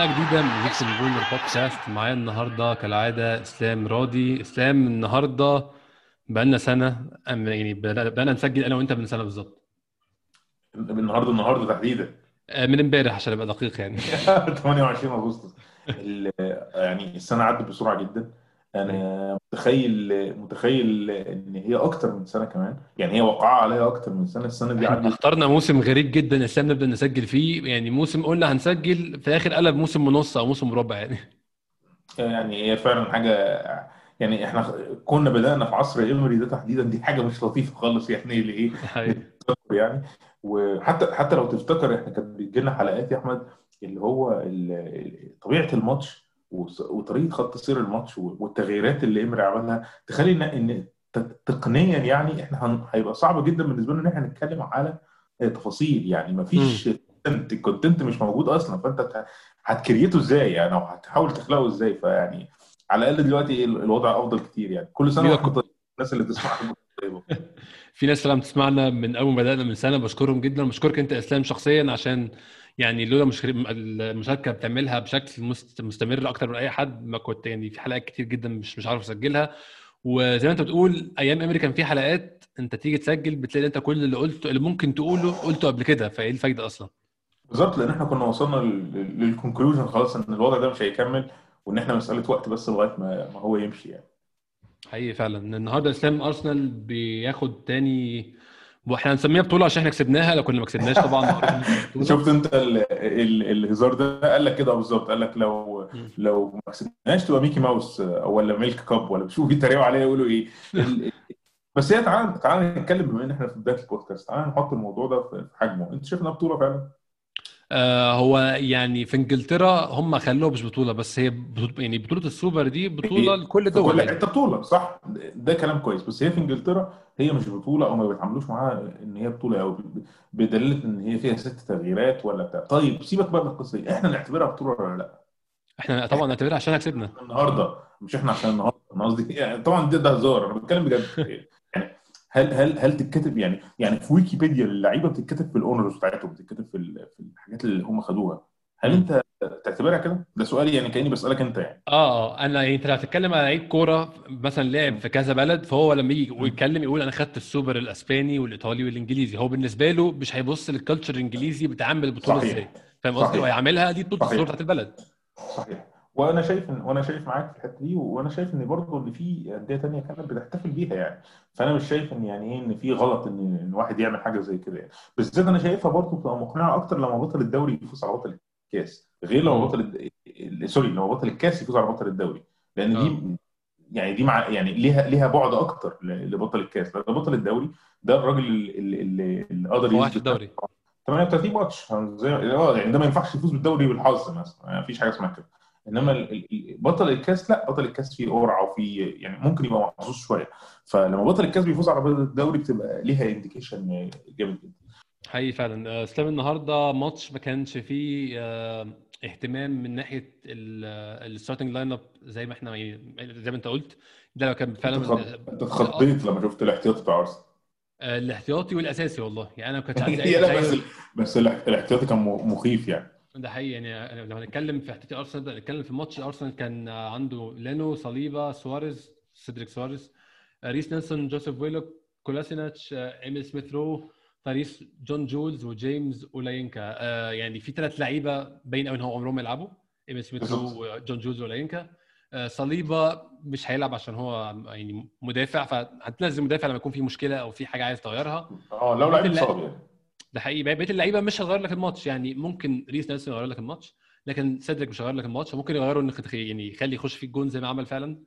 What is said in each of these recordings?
حلقة جديدة من هيكس الجول بودكاست معايا النهاردة كالعادة إسلام راضي. إسلام النهاردة بقالنا سنة أم- يعني بدأنا نسجل أنا وأنت من سنة بالظبط. النهارده النهارده تحديدا. آه، من امبارح عشان أبقى دقيق يعني. 28 أغسطس. يعني السنة عدت بسرعة جدا. أنا متخيل متخيل إن هي أكتر من سنة كمان. يعني هي وقعها عليها أكتر من سنة السنة دي إحنا اخترنا موسم غريب جدا إسلام نبدأ نسجل فيه. يعني موسم قلنا هنسجل في الآخر قلب موسم ونص أو موسم مربع يعني. يعني هي فعلا حاجة يعني إحنا كنا بدأنا في عصر ايمري ده تحديدا دي حاجة مش لطيفة خالص يعني لايه حقيقي. يعني. وحتى حتى لو تفتكر إحنا كانت بتجي لنا حلقات يا أحمد اللي هو طبيعة الماتش وطريقة خط سير الماتش والتغييرات اللي امري عملها تخلي ان تقنيا يعني إحنا هن- هيبقى صعب جدا بالنسبة لنا إن إحنا نتكلم على تفاصيل. يعني مفيش content ال content مش موجود أصلا. فأنت هت- هت create ه إزاي يعني؟ أو هتحاول تخلقه إزاي؟ فيعني على الأقل دلوقتي ال- الوضع أفضل كتير يعني. كل سنة طيبين الناس اللي بتسمعنا طيبة. في ناس طبعا بتسمعنا من أول ما بدأنا من سنة. بشكرهم جدا. بشكرك أنت إسلام شخصيا عشان يعني لولا مش المشاركة بتعملها بشكل مست- مستمر أكتر من أي حد ما كنت يعني في حلقات كتير جدا مش مش عارف أسجلها. وزي ما أنت بتقول أيام امري كان في حلقات أنت تيجي تسجل بتلاقي أنت كل اللي قلته اللي ممكن تقوله قلته قبل كده فإيه الفايدة أصلا؟ بالظبط لأن إحنا كنا وصلنا للكونكلوجن خلاص إن الوضع ده مش هيكمل وإن إحنا مسألة وقت بس لغاية ما ما هو يمشي يعني. حقيقي فعلا. النهارده إسلام أرسنال بياخد تاني وإحنا هنسميها بطولة عشان إحنا كسبناها لو كنا ما كسبناش طبعا. شفت انت ال ال الهزار ده قال لك كده بالظبط قال لك لو. لو ما كسبناش تبقى ميكي ماوس أو ولا milk cup ولا شوف بيتريقوا عليها يقولوا إيه بس هي تعال تعال نتكلم بما إن إحنا في بداية البودكاست تعال نحط الموضوع ده في في حجمه أنت شايف إنها بطولة فعلا؟ آه هو يعني في انجلترا هم خلوها مش بطولة بس هي بطولة يعني بطولة السوبر دي بطولة لكل في دول. كل. حتة بطولة صح؟ ده كلام كويس بس هي في انجلترا هي مش بطولة أو ما بيتعاملوش معاها ان هي بطولة قوي بدليل ان هي فيها ست تغييرات ولا بتاع. طيب سيبك بقى من القصة دي. إحنا نعتبرها بطولة ولا لا؟ إحنا طبعا نعتبرها عشان كسبنا. النهارده مش إحنا عشان النهارده. أنا قصدي يعني طبعا ده ده هزار أنا بتكلم بجد. هل هل هل تتكتب يعني يعني في ويكيبيديا اللعيبة بتتكتب في ال honours بتاعتهم بتتكتب في في الحاجات اللي هم خدوها. هل أنت تعتبرها كده؟ ده سؤالي يعني كأني بسألك أنت يعني. آه آه أنا يعني أنت لو هتتكلم على لعيب كورة مثلا لعب في كذا بلد فهو لما يجي ويتكلم يقول أنا خدت السوبر الأسباني والإيطالي والإنجليزي. هو بالنسبة له مش هيبص لل culture الإنجليزي بتعامل البطولة. إزاي؟ فاهم قصدي؟ صحيح. وهيعملها دي بطوله. السوبر بتاعت البلد. صحيح. وأنا شايف ان وأنا شايف معاك في الحتة دي وأنا شايف إن برضه إن في أندية تانية كانت بتحتفل بيها يعني. فأنا مش شايف إن يعني إيه إن في غلط ان إن واحد يعمل حاجة زي كده يعني. بالذات أنا شايفها برضه بتبقى مقنعة أكتر لما بطل الدوري يفوز على بطل الكاس غير لما. بطل الد... ال- sorry لما بطل الكاس يفوز على بطل الدوري. لأن دي يعني دي مع يعني ليها ليها بعد أكتر لبطل الكاس. لأن بطل الدوري ده الراجل اللي, اللي, قدر يثبت الدوري. 38 ماتش. زي آه يعني ده ما ينفعش يفوز بالدوري بالحظ مثلا. ما فيش حاجة اسمها كده. إنما بطل الكاس لا بطل الكاس فيه قرعة وفي يعني ممكن يبقى محظوظ شوية. فلما بطل الكاس بيفوز على بطل الدوري بتبقى ليها indication جامد جدا. حقيقي فعلا. آه، إسلام النهارده ماتش ما كانش فيه آه، اهتمام من ناحية ال starting lineup زي ما إحنا يعني زي ما أنت قلت. ده لو كان فعلا أنت اتخضيت لما شفت الاحتياطي بتاع أرسنال. آه، الاحتياطي والأساسي والله. يعني أنا ما كنتش اي لا بس بس الاح- الاحتياطي كان مخيف يعني. ده حقيقي يعني لو هنتكلم في احتياطي أرسنال نتكلم في ماتش أرسنال كان عنده لينو صليبا سواريز سيدريك سواريز ريس نيلسون جوزيف ويلوك كولاسيناتش إيميل سميث رو تاريس جون جولز وجيمس أولاينكا آه، يعني في ثلاث لعيبة باين قوي إن هو عمرهم يلعبوا إيميل سميث رو. وجون جولز وأولاينكا آه، صليبا مش هيلعب عشان هو يعني مدافع فهتنزل مدافع لما يكون في مشكلة أو في حاجة عايز تغيرها آه لو لعيب. اتصاب يعني ده حقيقي. بقيه اللعيبة مش هتغير لك الماتش. يعني ممكن ريس نيلسون يغير لك الماتش لكن سيدريك مش هيغير لك الماتش. ممكن يغيره إنك يعني يخلي يخش فيك جون زي ما عمل فعلا.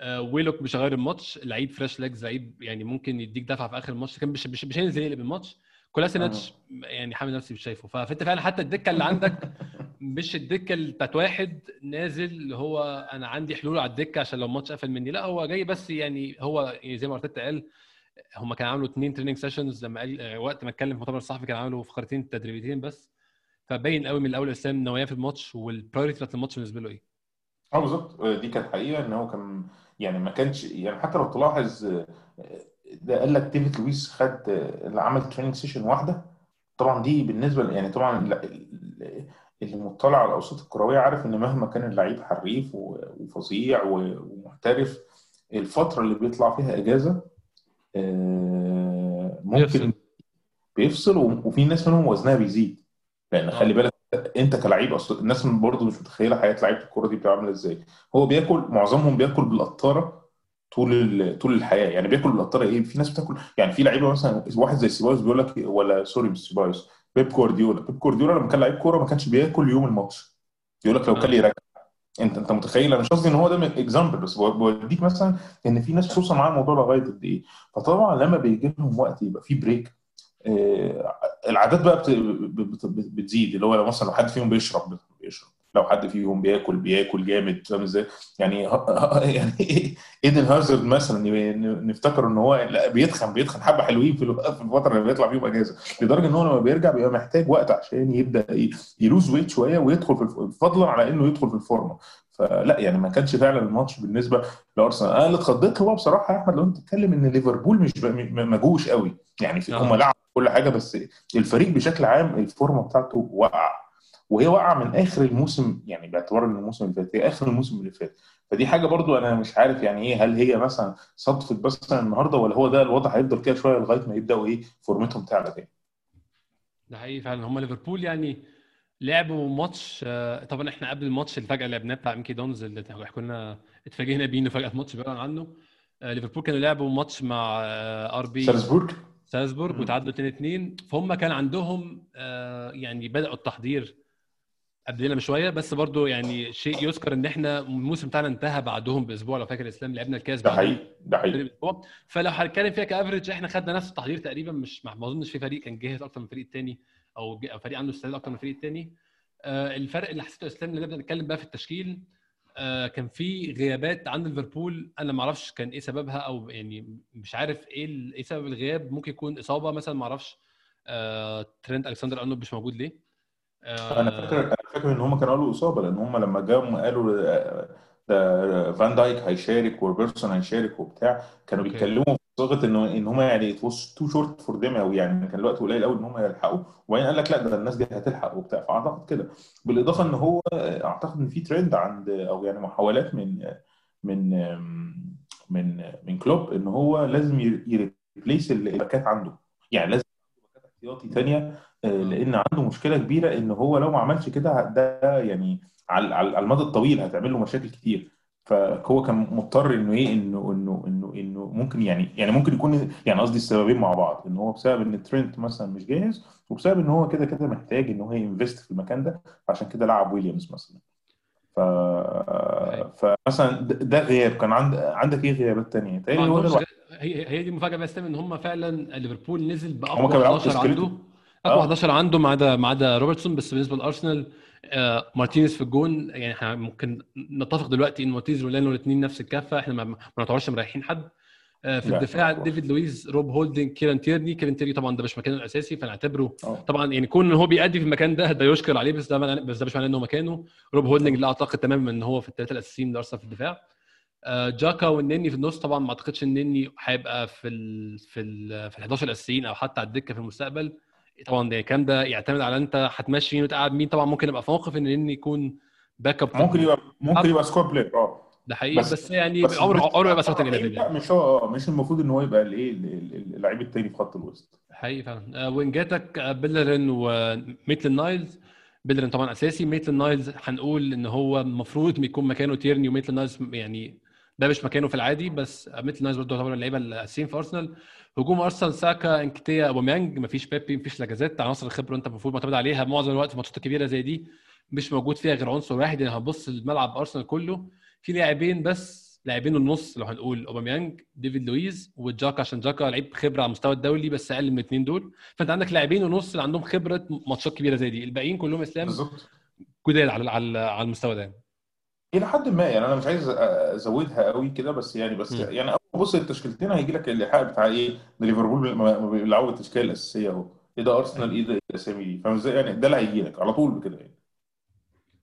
آه ويلوك مش هيغير الماتش. لعيب fresh legs لعيب يعني ممكن يديك دفعة في آخر الماتش. لكن مش مش, مش هينزل يقلب الماتش. كولاسيناتش يعني حامل نفسي مش شايفه. فأنت فعلا حتى الدكة اللي عندك مش الدكة بتاعت واحد نازل اللي هو أنا عندي حلول على الدكة عشان لو الماتش قفل مني. لا هو جاي بس يعني هو يعني زي ما أرتيتا قال هم كانوا عملوا اثنين training sessions لما قال آه، وقت ما اتكلم في المؤتمر الصحفي كانوا عملوا فقرتين تدريبيتين بس. فباين قوي من الأول اسلام نواياه في الماتش وال priority بتاعت الماتش بالنسبة له إيه. آه بالظبط. آه، دي كانت حقيقة إن هو كان يعني ما كانش يعني حتى لو تلاحظ آه، ده قال لك ديفيد لويس خد اللي عمل training session واحدة. طبعا دي بالنسبة يعني طبعا اللي مطلع على الأوساط الكروية عارف إن مهما كان اللعيب حريف وفظيع ومحترف الفترة اللي بيطلع فيها إجازة. ممكن بيفصل. وفي ناس منهم وزنها بيزيد. لأن خلي بالك أنت كلعيب أصلا الناس برضه مش متخيلة حياة لعيبة الكورة دي بتبقى عاملة إزاي. هو بياكل معظمهم بياكل بالقطارة طول طول الحياة. يعني بياكل بالقطارة إيه؟ في ناس بتاكل يعني في لعيبة مثلا واحد زي سيبايوس بيقول لك ولا sorry مش سيبايوس بيب جوارديولا. بيب جوارديولا لما كان لعيب كورة ما كانش بياكل يوم الماتش. يقول لك لو كان يرجع انت انت متخيل؟ أنا مش قصدي ان هو ده example بس بو- بوديك مثلا إن في ناس بتوصل معاها الموضوع لغاية قد إيه. فطبعا لما بيجي لهم وقت يبقى في break آه، العادات بقى بت- بت- بت- بتزيد. اللي هو مثلا لو حد فيهم بيشرب بيشرب. لو حد فيهم بياكل بياكل جامد فاهم إزاي؟ يعني يعني ايدن هازارد مثلا نفتكر ان هو لا بيتخن بيتخن حبة حلوين في الفترة اللي بيطلع فيهم أجازة لدرجة إن هو لما بيرجع بيبقى محتاج وقت عشان يبدأ يلوز ويت شوية ويدخل في فضلا على إنه يدخل في الفورمة فلا يعني ما كانش فعلا الماتش بالنسبة لأرسنال أنا اللي اتخضيت هو بصراحة يا أحمد لو أنت تتكلم إن ليفربول مش ما جوش قوي يعني آه. هم لعبوا كل حاجة بس الفريق بشكل عام الفورمة بتاعته وقع وهي واقعة من آخر الموسم يعني باعتبار إن الموسم اللي فات هي آخر الموسم اللي فات. فدي حاجة برضو أنا مش عارف يعني إيه هل هي مثلا صدفه بس النهارده ولا هو ده الوضع هيفضل كده شوية لغاية ما يبدأوا إيه فورمتهم تعلى تاني؟ ده حقيقي فعلا. هم ليفربول يعني لعبوا ماتش آه، طبعا إحنا قبل الماتش اللي فجأة لعبناه بتاع MK Dons اللي إحنا كنا اتفاجئنا بيه إنه فجأة الماتش بيعلن عنه. آه، ليفربول كانوا لعبوا ماتش مع آه، آر بي سالزبورج سالزبورج. وتعادلوا 2 2 فهم كان عندهم يعني بدأوا التحضير قبلنا بشوية بس برضو يعني شيء يذكر إن إحنا الموسم بتاعنا انتهى بعدهم بأسبوع لو فاكر اسلام لعبنا الكاس ده حقيقي ده حقيقي. فلو هنتكلم فيها كأفريج إحنا خدنا نفس التحضير تقريبا مش ما أظنش في فريق كان جاهز أكتر من الفريق الثاني أو فريق عنده استعداد أكتر من الفريق الثاني آه الفرق اللي حسيته إسلام اللي نبدأ نتكلم بقى في التشكيل آه كان في غيابات عند ليفربول أنا ما أعرفش كان إيه سببها أو يعني مش عارف إيه إيه سبب الغياب. ممكن يكون إصابة مثلا ما أعرفش. آه ترينت ألكسندر أرنولد مش موجود ليه؟ أنا فاكر أنا فاكر إن هم كانوا قالوا إصابة لأن هم لما جم قالوا آه، ده فان دايك هيشارك وروبرتسون هيشارك وبتاع كانوا okay. بيتكلموا في صيغه انه إن هم يعني it was too short for them أو يعني كان الوقت قليل قوي إن هم يلحقوا. وبعدين قال لك لا ده الناس دي هتلحق وبتاع. فأعتقد كده. بالإضافة إن هو آه، أعتقد إن في ترند عند أو يعني محاولات من من من من كلوب إن هو لازم ي replace الباكات عنده. يعني لازم باكات احتياطي ثانية لأن عنده مشكلة كبيرة إن هو لو ما عملش كده ده يعني على المدى الطويل هتعمل له مشاكل كتير. فهو كان مضطر إنه إيه إنه إنه إنه إنه ممكن يعني يعني ممكن يكون يعني قصدي السببين مع بعض إن هو بسبب إن ترينت مثلا مش جاهز وبسبب إن هو كده كده محتاج إن هو ينفست في المكان ده عشان كده لعب ويليامز مثلا. ف فمثلا ده غياب. كان عند عندك إيه غيابات. غير- هي هي دي المفاجاه بس إن هم فعلا ليفربول نزل بأقوى كانوا بيلعبوا 11 تشكيلته. عنده. اقوى آه. 11 عنده ما عدا ما عدا روبرتسون بس بالنسبة لأرسنال آه مارتينيز في الجون يعني إحنا ممكن نتفق دلوقتي إن مارتينيز ولينو الاثنين نفس الكفة إحنا ما, نعتبرش مريحين حد آه في الدفاع. ديفيد لويز روب هولدنج كيران تيرني كيران تيرني طبعا ده مش مكانه الأساسي فنعتبره آه. طبعا يعني كون إن هو بيأدي في المكان ده ده يشكر عليه بس ده بس ده مش معناه انه مكانه روب هولدنج لا أعتقد تماما إن هو في الثلاثه الأساسيين لأرسنال في الدفاع آه، جاكا والنني في النص طبعا ما أعتقدش إن النني هيبقى في ال في ال في ال 11 الأساسيين أو حتى على الدكة في المستقبل طبعا؟ ده الكلام ده يعتمد على أنت هتمشي مين وتقعد مين. طبعا ممكن يبقى في موقف إن النني يكون backup ممكن يبقى ممكن يبقى squad player آه. ده حقيقي بس, بس- يعني عمره عمره يبقى سبعة الا مش هو آه، مش المفروض إن هو يبقى الايه ال- ال- اللعيب التاني في خط الوسط. حقيقي فعلا. آه، وينجاتك آه، بيلرين وميتل نايلز. بيلرين طبعا أساسي. ميتل نايلز هنقول إن هو المفروض يكون مكانه تيرني وميتل نايلز يعني ده مش مكانه في العادي بس ميتل نايلز برضه يعتبر اللعيبة الاساسيين في أرسنال. هجوم أرسنال ساكا إنكتيا أوباميانج مفيش بيبي مفيش لاكازيت عناصر الخبرة أنت المفروض معتمد عليها. معظم الوقت في الماتشات الكبيره زي دي مش موجود فيها غير عنصر واحد يعني هتبص الملعب أرسنال كله. في لاعبين بس لاعبين النص لو هنقول أوباميانج ديفيد لويز وجاكا عشان جاكا لعيب خبرة على المستوى الدولي بس أقل من الاثنين دول. فأنت عندك لاعبين ونص اللي عندهم خبرة ماتشات كبيرة زي دي. الباقيين كلهم إسلام بالظبط. جداد على على على المستوى ده إلى حد ما يعني أنا مش عايز أزودها قوي كده بس يعني بس مم. يعني أول تبص للتشكيلتين هيجي لك الإيحاء بتاع إيه ده ليفربول ما بيلعبوا التشكيله الأساسية أهو. إيه ده أرسنال إيه ده الاسامي دي فاهم إزاي؟ يعني ده اللي هيجي لك على طول كده يعني.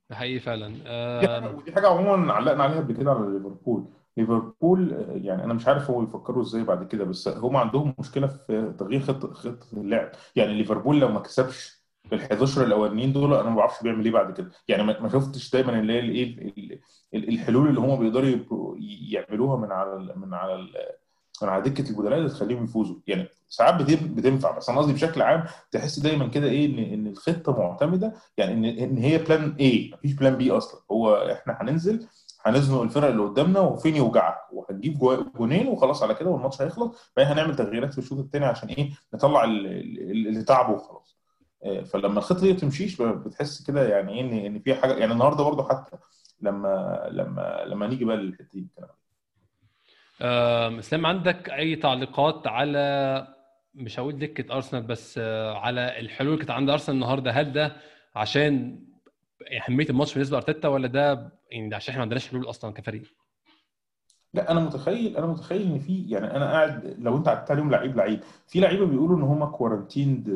ده حقيقي فعلا. آه. ودي حاجة عموما علقنا عليها قبل كده على ليفربول. ليفربول يعني أنا مش عارف هو يفكروا إزاي بعد كده بس هم عندهم مشكلة في تغيير خطه خطه اللعب. يعني ليفربول لو ما كسبش في ال 11 الأولانيين دول أنا ما بعرفش بيعمل إيه بعد كده. يعني ما شفتش دايما اللي هي الايه ال- ال- الحلول اللي هم بيقدروا يعملوها من على من على من على دكة البدلاء اللي تخليهم يفوزوا. يعني ساعات بتنفع بس أنا قصدي بشكل عام تحس دايما كده إيه ان إن الخطة معتمدة. يعني ان إن هي plan A مفيش plan B أصلا. هو إحنا هننزل هنزنق الفرق اللي قدامنا وفين يوجعك؟ وهنجيب جونين وخلاص على كده والماتش هيخلص. بعدين هنعمل تغييرات في الشوط الثاني عشان إيه؟ نطلع ال- ال- اللي تعبه وخلاص. فلما الخطة دي ما بتمشيش بتحس كده يعني إيه إن في حاجة يعني النهارده برضو حتى لما لما لما نيجي بقى للحتة دي آم، إسلام عندك أي تعليقات على مش هقول دكة أرسنال بس آه، على الحلول اللي كانت عند أرسنال النهارده؟ هل ده عشان أهمية الماتش بالنسبة لأرتيتا ولا ده يعني عشان إحنا ما عندناش حلول أصلا كفريق؟ لا أنا متخيل أنا متخيل إن في يعني أنا قاعد لو أنت عدت عليهم لعيب لعيب. في لعيبة بيقولوا إن هم quarantined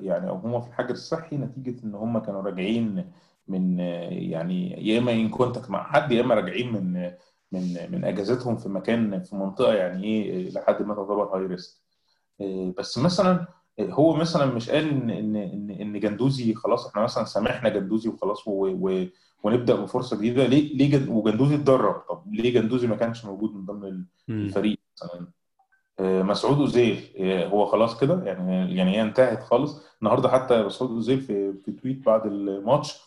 يعني أو هم في الحجر الصحي نتيجة إن هم كانوا راجعين من آه، يعني يا إما ان contact مع حد يا إما راجعين من آه، من من أجازتهم في مكان في منطقة يعني إيه لحد ما تعتبر high risk بس مثلا آه، هو مثلا مش قال ان ان ان إن جندوزي خلاص إحنا مثلا سامحنا جندوزي وخلاص و و ونبدأ بفرصة جديدة. ليه ليه جن- وجندوزي اتدرب؟ طب ليه جندوزي ما كانش موجود من ضمن. الفريق مثلا؟ آه، مسعود أوزيل آه، هو خلاص كده؟ يعني يعني هي انتهت خالص. النهارده حتى مسعود أوزيل في في tweet بعد الماتش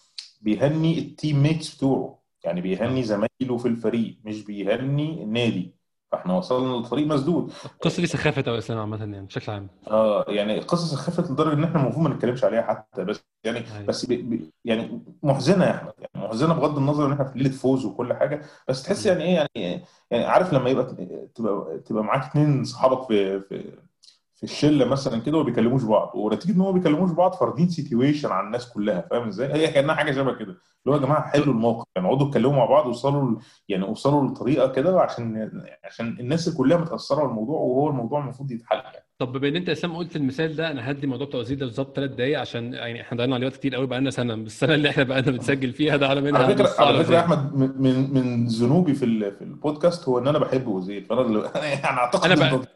بيهني ال team mates بتوعه. يعني بيهني زمايله في الفريق مش بيهني النادي فاحنا وصلنا لطريق مسدود. القصة دي سخافه قوي إسلام عامة يعني بشكل عام. آه يعني قصص خفت لدرجة إن إحنا المفروض ما نتكلمش عليها حتى بس يعني أيوة. بس بي بي يعني محزنة يا أحمد يعني محزنة بغض النظر إن إحنا في ليله فوز وكل حاجة بس تحس يعني إيه يعني يعني عارف لما يبقى تبقى تبقى معاك اتنين صحابك في في في الشلة مثلا كده وما بيكلموش بعض. ونتيجه إن هم ما بيكلموش بعض فارضين سيتويشن على الناس كلها فاهم إزاي؟ هي كأنها حاجة شبه كده. اللي هو يا جماعة حلوا الموقف. يعني اقعدوا اتكلموا مع بعض وصلوا يعني وصلوا لطريقة كده عشان عشان الناس كلها متأثرة بالموضوع وهو الموضوع المفروض يتحل يعني. طب بما إن أنت يا اسلام قلت المثال ده أنا هدي موضوع بتاع وزير ده بالظبط ثلاث دقايق عشان يعني إحنا ضيعنا عليه وقت كتير قوي بقالنا سنة. السنة اللي إحنا بقالنا بنسجل فيها ده على منها على فكرة على فكرة أحمد من من ذنوبي في في البودكاست هو إن أنا بحب وزير. فأنا يعني أعتقد أنا بقى-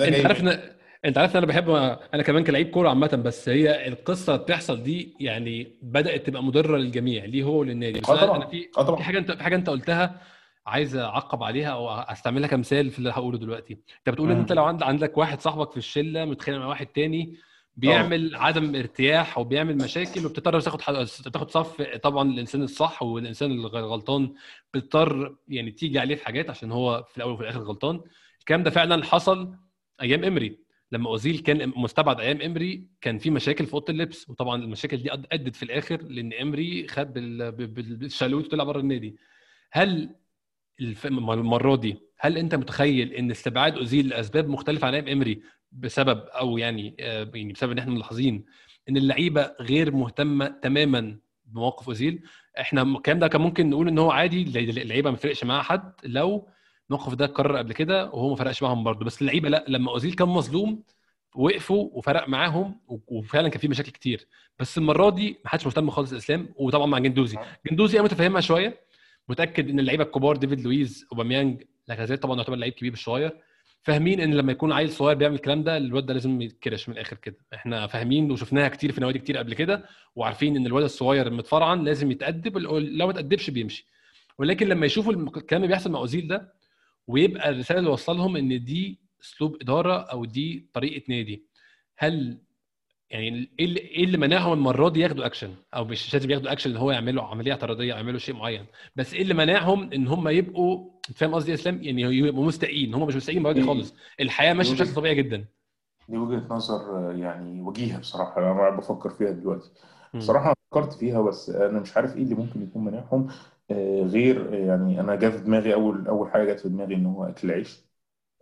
أنت عارف انت عارف ان أنا بحب أنا كمان كلاعب كوره عامه بس هي القصة اللي بتحصل دي يعني بدات تبقى مضره للجميع ليه هو وللنادي؟ بس آه أنا في طبعا. في حاجة انت في حاجة أنت قلتها عايز أعقب عليها أو أستعملها كمثال في اللي هقوله دلوقتي. أنت بتقول إن. أنت لو عند عندك واحد صاحبك في الشلة متخانق مع واحد تاني بيعمل عدم ارتياح وبيعمل مشاكل وبتضطر تاخد حد- تاخد صف طبعا الانسان الصح والإنسان الغلطان بتضطر يعني تيجي عليه في حاجات عشان هو في الأول وفي الآخر غلطان. الكلام ده فعلا حصل أيام إمري. لما أوزيل كان مستبعد أيام إمري كان في مشاكل في أوضة اللبس وطبعا المشاكل دي أدت في الآخر لأن إمري خد بال- بال- بالشالوت وطلع بره النادي. هل المرة دي هل أنت متخيل إن استبعاد أوزيل لأسباب مختلفة عن أيام إمري بسبب أو يعني آه، يعني بسبب إن إحنا ملاحظين إن اللعيبة غير مهتمة تماما بموقف أوزيل؟ إحنا الكلام ده كان ممكن نقول إن هو عادي اللعيبة ما فرقش معاها حد لو الموقف ده اتكرر قبل كده وهو ما فرقش معاهم برضه. بس اللعيبة لا لما أوزيل كان مظلوم وقفوا وفرق معاهم وفعلا كان في مشاكل كتير. بس المرة دي ما حدش مهتم خالص يا إسلام وطبعا مع جندوزي. جندوزي أنا متفهمها شوية. متأكد إن اللعيبة الكبار ديفيد لويز أوباميانج لاكازيت طبعا يعتبر لعيب كبير شوية فاهمين إن لما يكون عيل صغير بيعمل الكلام ده الواد ده لازم يتكرش من الآخر كده. إحنا فاهمين وشفناها كتير في نوادي كتير قبل كده وعارفين إن الواد الصغير المتفرعن لازم يتأدب لو ما تادبش بيمشي. ولكن لما يشوفوا الكلام اللي بيحصل مع أوزيل ده ويبقى الرسالة اللي وصلهم إن دي أسلوب إدارة أو دي طريقة نادي. هل يعني إيه اللي اللي منعهم المرة دي ياخدوا اكشن أو مش لازم ياخدوا اكشن إن هو يعملوا عملية اعتراضية يعملوا شيء معين بس إيه اللي منعهم إن هم يبقوا فاهم قصدي يا إسلام؟ يعني يبقوا مستائين هم مش مستائين المره دي خالص. الحياة ماشية بشكل طبيعي جدا. دي وجهة نظر يعني وجيهة بصراحة أنا بفكر فيها دلوقتي. بصراحة فكرت فيها بس أنا مش عارف إيه اللي ممكن يكون مانعهم آه، غير آه، يعني أنا جا في دماغي أول أول حاجة جت في دماغي إن هو أكل العيش.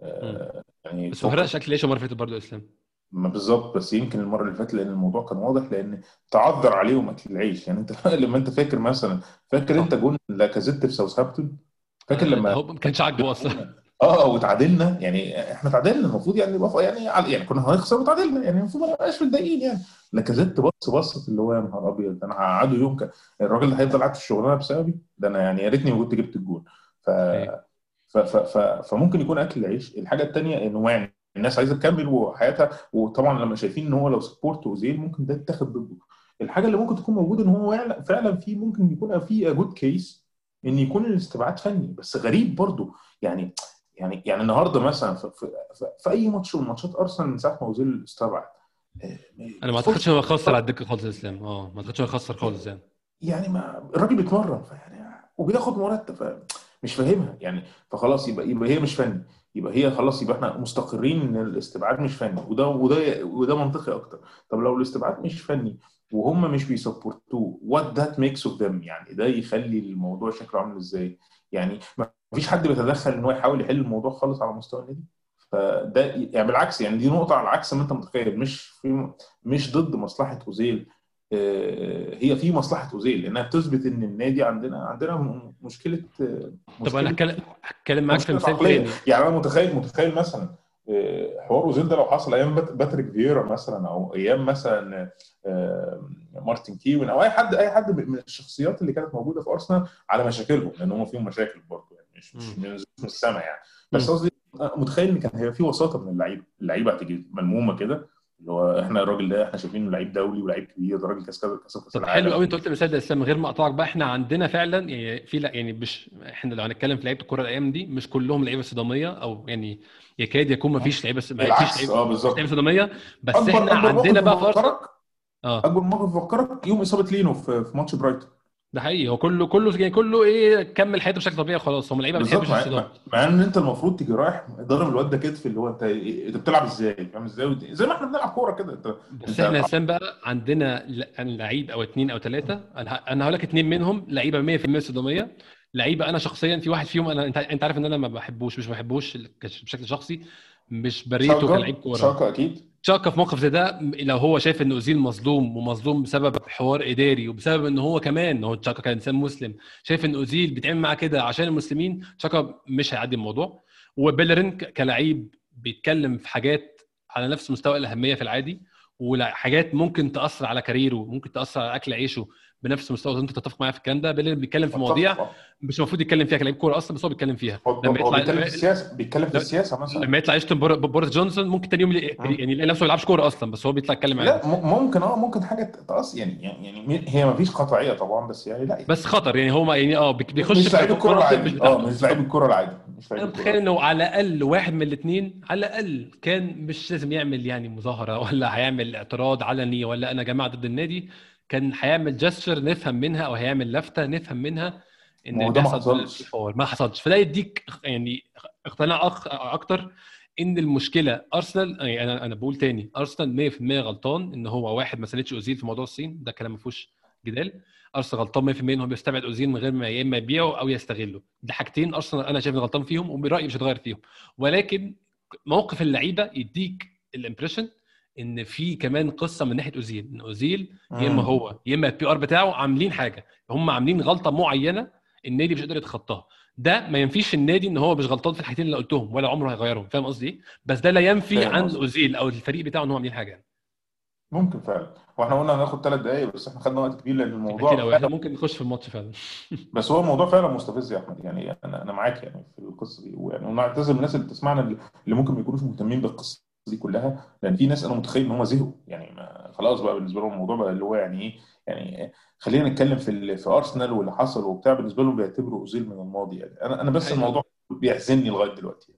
آه، يعني بس ما فرقش أكل عيش المره اللي فاتت برضه يا اسلام ما بالظبط بس يمكن المرة اللي فاتت لأن الموضوع كان واضح لأن تعذر عليهم أكل العيش. يعني أنت لما أنت فاكر مثلا فاكر. أنت جون لاكازيت في ساوثهامبتون؟ فاكر لما هو ما كانش عاجبه أصلا. آه وتعادلنا يعني إحنا تعادلنا المفروض يعني نبقى يعني يعني كنا هنخسر وتعادلنا يعني المفروض ما نبقاش متضايقين يعني. لاكازيت بص بصت اللي هو يا نهار أبيض ده أنا هقعده يوم ك... الراجل ده هيفضل قاعد في الشغلانة بسببي؟ ده أنا يعني يا ريتني ما كنت جبت الجون. ف. ف ف ف فممكن يكون أكل العيش. الحاجة الثانية انه يعني الناس عايزة تكمل وحياتها وطبعا لما شايفين إن هو لو support اوزيل ممكن ده يتاخد ضده. الحاجة اللي ممكن تكون موجودة إن هو فعلا في ممكن يكون في good case إن يكون الاستبعاد فني بس غريب برضو. يعني يعني يعني النهارده مثلا في, في, في أي ماتش من ماتشات أرسنال من ساعة ما أوزيل استبعد أنا ما أعتقدش هو خسر على الدكة خالص الاسلام آه ما أعتقدش هو خسر خالص يعني. يعني ما الراجل بيتمرن فيعني وبياخد مرتب مش فاهمها يعني فخلاص يبقى يبقى هي مش فني يبقى هي خلاص يبقى إحنا مستقرين إن الاستبعاد مش فني وده وده وده منطقي أكتر. طب لو الاستبعاد مش فني وهم مش بي support وه what that makes of them يعني ده يخلي الموضوع شكله عامل إزاي؟ يعني ما فيش حد بيتدخل إن هو يحاول يحل الموضوع خالص على مستوى النادي. فده يعني بالعكس يعني دي نقطة على عكس ما أنت متخيل. مش في مش ضد مصلحة أوزيل. هي في مصلحة أوزيل لأنها بتثبت إن النادي عندنا عندنا مشكلة, مشكلة طب أنا هتكلم هتكلم معاك في مثال تاني. يعني أنا متخيل متخيل مثلا حوار أوزيل ده لو حصل أيام باتريك فييرا مثلا أو أيام مثلا مارتن كيون أو أي حد أي حد من الشخصيات اللي كانت موجودة في أرسنال على مشاكلهم لأن هم فيهم مشاكل برضه. مش مش من السماء يعني. بس قصدي متخيل إن كان هيبقى في وساطة من اللعيبة اللعيبة هتيجي ملمومة كده اللي هو إحنا الراجل ده إحنا شايفينه لعيب دولي ولعيب كبير ده راجل كاس كاس طب حلو قوي أنت قلت مثال ده اسلام غير ما اقطعك بقى إحنا عندنا فعلا يعني في لا يعني مش إحنا لو هنتكلم في لعيبة الكوره الأيام دي مش كلهم لعيبة صدامية أو يعني يكاد يكون ما فيش لعيبة ما فيش لعيبة بالظبط. لعيبة صدامية بس إحنا عندنا بقى ارسنال آه. أكبر موقف بفكرك؟ يوم إصابة لينو في, في ماتش برايتون. ده حقيقي. هو كله كله يعني كله إيه كمل حياته بشكل طبيعي خلاص هم لعيبة ما بتحبش الصدام. مع إن أنت المفروض تيجي رايح ضارب الواد ده كتف اللي هو أنت أنت بتلعب إزاي؟ فاهم إزاي؟ زي ما إحنا بنلعب كورة كده. انت بس إحنا اسلام بقى عندنا لعيب أو اثنين أو ثلاثة أنا أنا هقول لك اثنين منهم لعيبة 100% صدامية. لعيبة أنا شخصيا في واحد فيهم أنا انت أنت عارف إن أنا ما بحبوش مش بحبوش بشكل شخصي. مش بريته كلاعب كوره شاكا أكيد. شاكا في موقف زي ده لو هو شايف ان أوزيل مظلوم ومظلوم بسبب حوار إداري وبسبب إن هو كمان هو شاكا كان إنسان مسلم شايف إن أوزيل بيتعمل معاه كده عشان المسلمين شاكا مش هيعدي الموضوع. وبيلرين كلاعب بيتكلم في حاجات على نفس مستوى الأهمية في العادي وحاجات ممكن تأثر على كاريره ممكن تأثر على أكل عيشه. بنفس مستوى انت تتفق معايا في الكلام ده. بيلرين بيتكلم في مواضيع مش المفروض يتكلم فيها كلاعب كورة أصلا بس هو بيتكلم فيها. لما يطلع بيتكلم في السياسة بيتكلم في السياسة مثلا. لما يطلع يشتم بوريس جونسون ممكن تاني يوم يعني يلاقي نفسه ما بيلعبش كورة أصلا بس هو بيطلع يتكلم لا ممكن آه ممكن حاجة تقص يعني يعني هي ما فيش قطعيه طبعا بس يعني لا. بس خطر يعني هو يعني آه بيخش مش لعيب الكورة العادي. آه مش لعيب الكورة العادي. مش أنا متخيل إنه على الأقل واحد من الاثنين على الأقل كان مش لازم يعمل يعني مظاهرة ولا هيعمل اعتراض علني ولا أنا جماعة ضد النادي. كان هيعمل جستشر نفهم منها أو هيعمل لفتة نفهم منها إن ما حصلش. ما حصلش. فده يديك يعني اقتناع أخ... أكتر إن المشكلة أرسنال يعني أنا أنا بقول تاني أرسنال 100% غلطان إن هو واحد ما ساندش أوزيل في موضوع الصين. ده كلام ما فيهوش جدال. أرسنال غلطان 100% إن هو بيستبعد أوزيل من غير ما يا إما يبيعه أو يستغله. ده حاجتين أرسنال أنا شايف غلطان فيهم وبرايي مش هتغير فيهم. ولكن موقف اللعيبة يديك ال impression إن في كمان قصة من ناحية أوزيل إن أوزيل يا إما هو يا إما ال PR بتاعه عاملين حاجة هم عاملين غلطة معينة النادي مش قادر يتخطاها. ده ما ينفيش النادي إن هو مش غلطان في الحاجتين اللي قلتهم ولا عمره هيغيرهم فاهم قصدي إيه؟ بس ده لا ينفي عن أوزيل أو الفريق بتاعه إن هو عاملين حاجة ممكن فعلا. وإحنا قلنا هناخد ثلاث دقائق بس إحنا خدنا وقت كبير لأن الموضوع كتير إحنا ممكن نخش في الماتش فعلا. بس هو الموضوع فعلا مستفز يا أحمد. يعني أنا أنا معاك يعني في القصة دي. ويعني ونعتذر الناس اللي بتسمعنا اللي ممكن ما يكونوش مهتمين بالقصة. دي كلها لأن في ناس أنا متخيل إن هم زهقوا. يعني ما خلاص بقى بالنسبة لهم الموضوع بقى اللي هو يعني إيه يعني خلينا نتكلم في في ارسنال واللي حصل وبتاع بالنسبة لهم بيعتبروا أوزيل من الماضي. يعني أنا أنا بس الموضوع بيحزنني لغاية دلوقتي.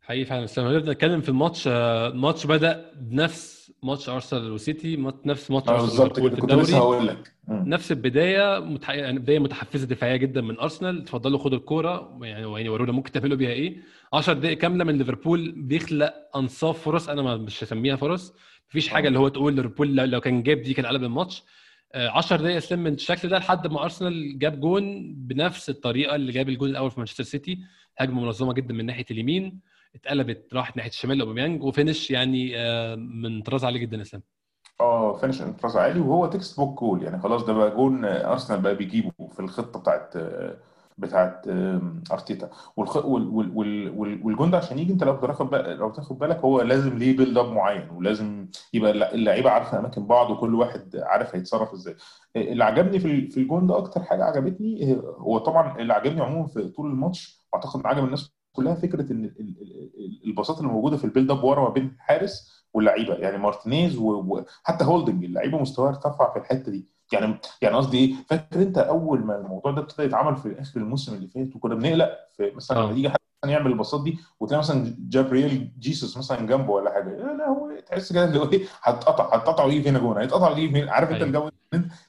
حقيقي فعلا. بس لما نبدا نتكلم في الماتش. ماتش بدأ بنفس ماتش أرسنال وسيتي نفس ماتش أرسنال بالظبط كنت لسه هقول لك. نفس البداية متح... يعني بداية متحفزة دفاعية جدا من أرسنال. اتفضلوا خدوا الكورة. يعني يعني ورونا ممكن تعملوا بيها إيه؟ 10 دقائق كاملة من ليفربول بيخلق أنصاف فرص. أنا مش هسميها فرص. مفيش حاجة اللي هو تقول ليفربول لو كان جاب دي كان قلب الماتش. 10 دقائق اسلام من الشكل ده لحد ما أرسنال جاب جون بنفس الطريقة اللي جاب الجون الأول في مانشستر سيتي. هجمة منظمة جدا من ناحية اليمين. اتقلبت راحت ناحية الشمال لأوباميانج و finish يعني من طراز عالي جدا اسلام آه finish من طراز عالي وهو textbook goal. يعني خلاص ده بقى جون أرسنال بقى بيجيبه في الخطة بتاعت بتاعت أرتيتا. والخ... وال... وال... وال... والجون ده عشان يجي أنت لو تاخد بالك لو تاخد بالك هو لازم ليه build up معين ولازم يبقى اللعيبة عارفة أماكن بعض وكل واحد عارف هيتصرف إزاي. اللي عجبني في في الجون ده أكتر حاجة عجبتني هو طبعا اللي عجبني عموما في طول الماتش واعتقد عجب الناس كلها فكرة إن ال- ال- ال- البساطه اللي موجودة في ال build up ورا ما بين الحارس واللعيبة يعني مارتينيز وحتى هولدنج اللعيبة مستواها ارتفع في الحتة دي يعني يعني قصدي إيه فاكر أنت أول ما الموضوع ده ابتدى يتعمل في آخر الموسم اللي فات وكنا بنقلق في مثلا آه. يعمل الباصات دي وتلاقي مثلا جابرييل جيسوس مثلا جنبه ولا حاجة. لا لا هو تحس كده اللي هو إيه هتقطع هتقطع ويجي فينا جون. هيتقطع ويجي فينا عارف أنت أيوة. الجو؟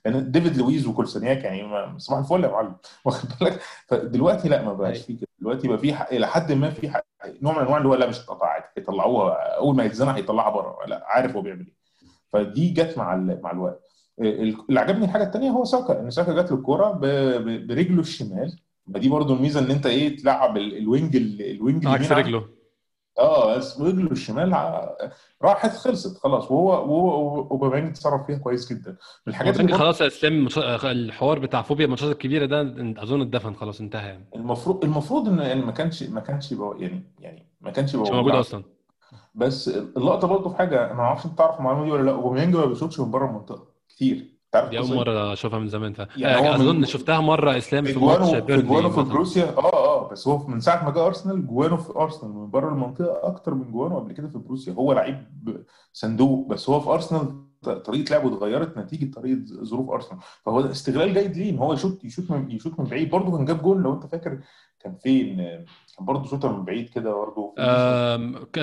لأن ديفيد لويز وكولسانياك يعني صباح الفل يا معلم. واخد بالك؟ فدلوقتي لا ما بقاش أيوة. في كده. دلوقتي بقى في إلى حد ما في نوع من أنواع اللي هو لا مش هتقطع عادي. هيطلعوها. أول ما يتزنق هيطلعها بره. لا عارف هو بيعمل إيه. فدي جت مع مع الوقت. اللي عجبني الحاجة الثانية هو ساكا. إن ساكا جات له الكورة برجله الشمال. ما دي برضو الميزة إن أنت إيه تلعب ال- ال wing ال- ال wing عكس رجله. آه بس رجله الشمال راحت خلصت خلاص. وهو وهو اوباميانج اتصرف فيها كويس جدا. من الحاجات اللي خلاص يا اسلام الحوار بتاع فوبيا الماتشات الكبيرة ده أظن اتدفن خلاص انتهى يعني. المفروض المفروض ان يعني ما كانش ما كانش يبقى يعني يعني ما كانش يبقى موجود أصلا. بس اللقطة برضه في حاجة أنا ما أعرفش أنت تعرف المعلومة دي ولا لأ. أوباميانج ما بيشوطش من بره المنطقة كتير. تعرف دي أول؟ مرة أشوفها من زمان ف... يعني هو أظن من- شفتها مرة اسلام في ماتش جوانو في جوانو بروسيا. آه آه بس هو من ساعة ما جه أرسنال جوانو في أرسنال من بره المنطقة أكتر من جوانو قبل كده في بروسيا. هو لعيب صندوق بس هو في أرسنال طريقة لعبه اتغيرت نتيجة طريقة ظروف أرسنال. فهو ده استغلال جيد ليه ان هو يشوط يشوط من يشوط من بعيد. برضه كان جاب جون لو أنت فاكر. كان فين؟ كان برضه شوطة من بعيد كده برضه.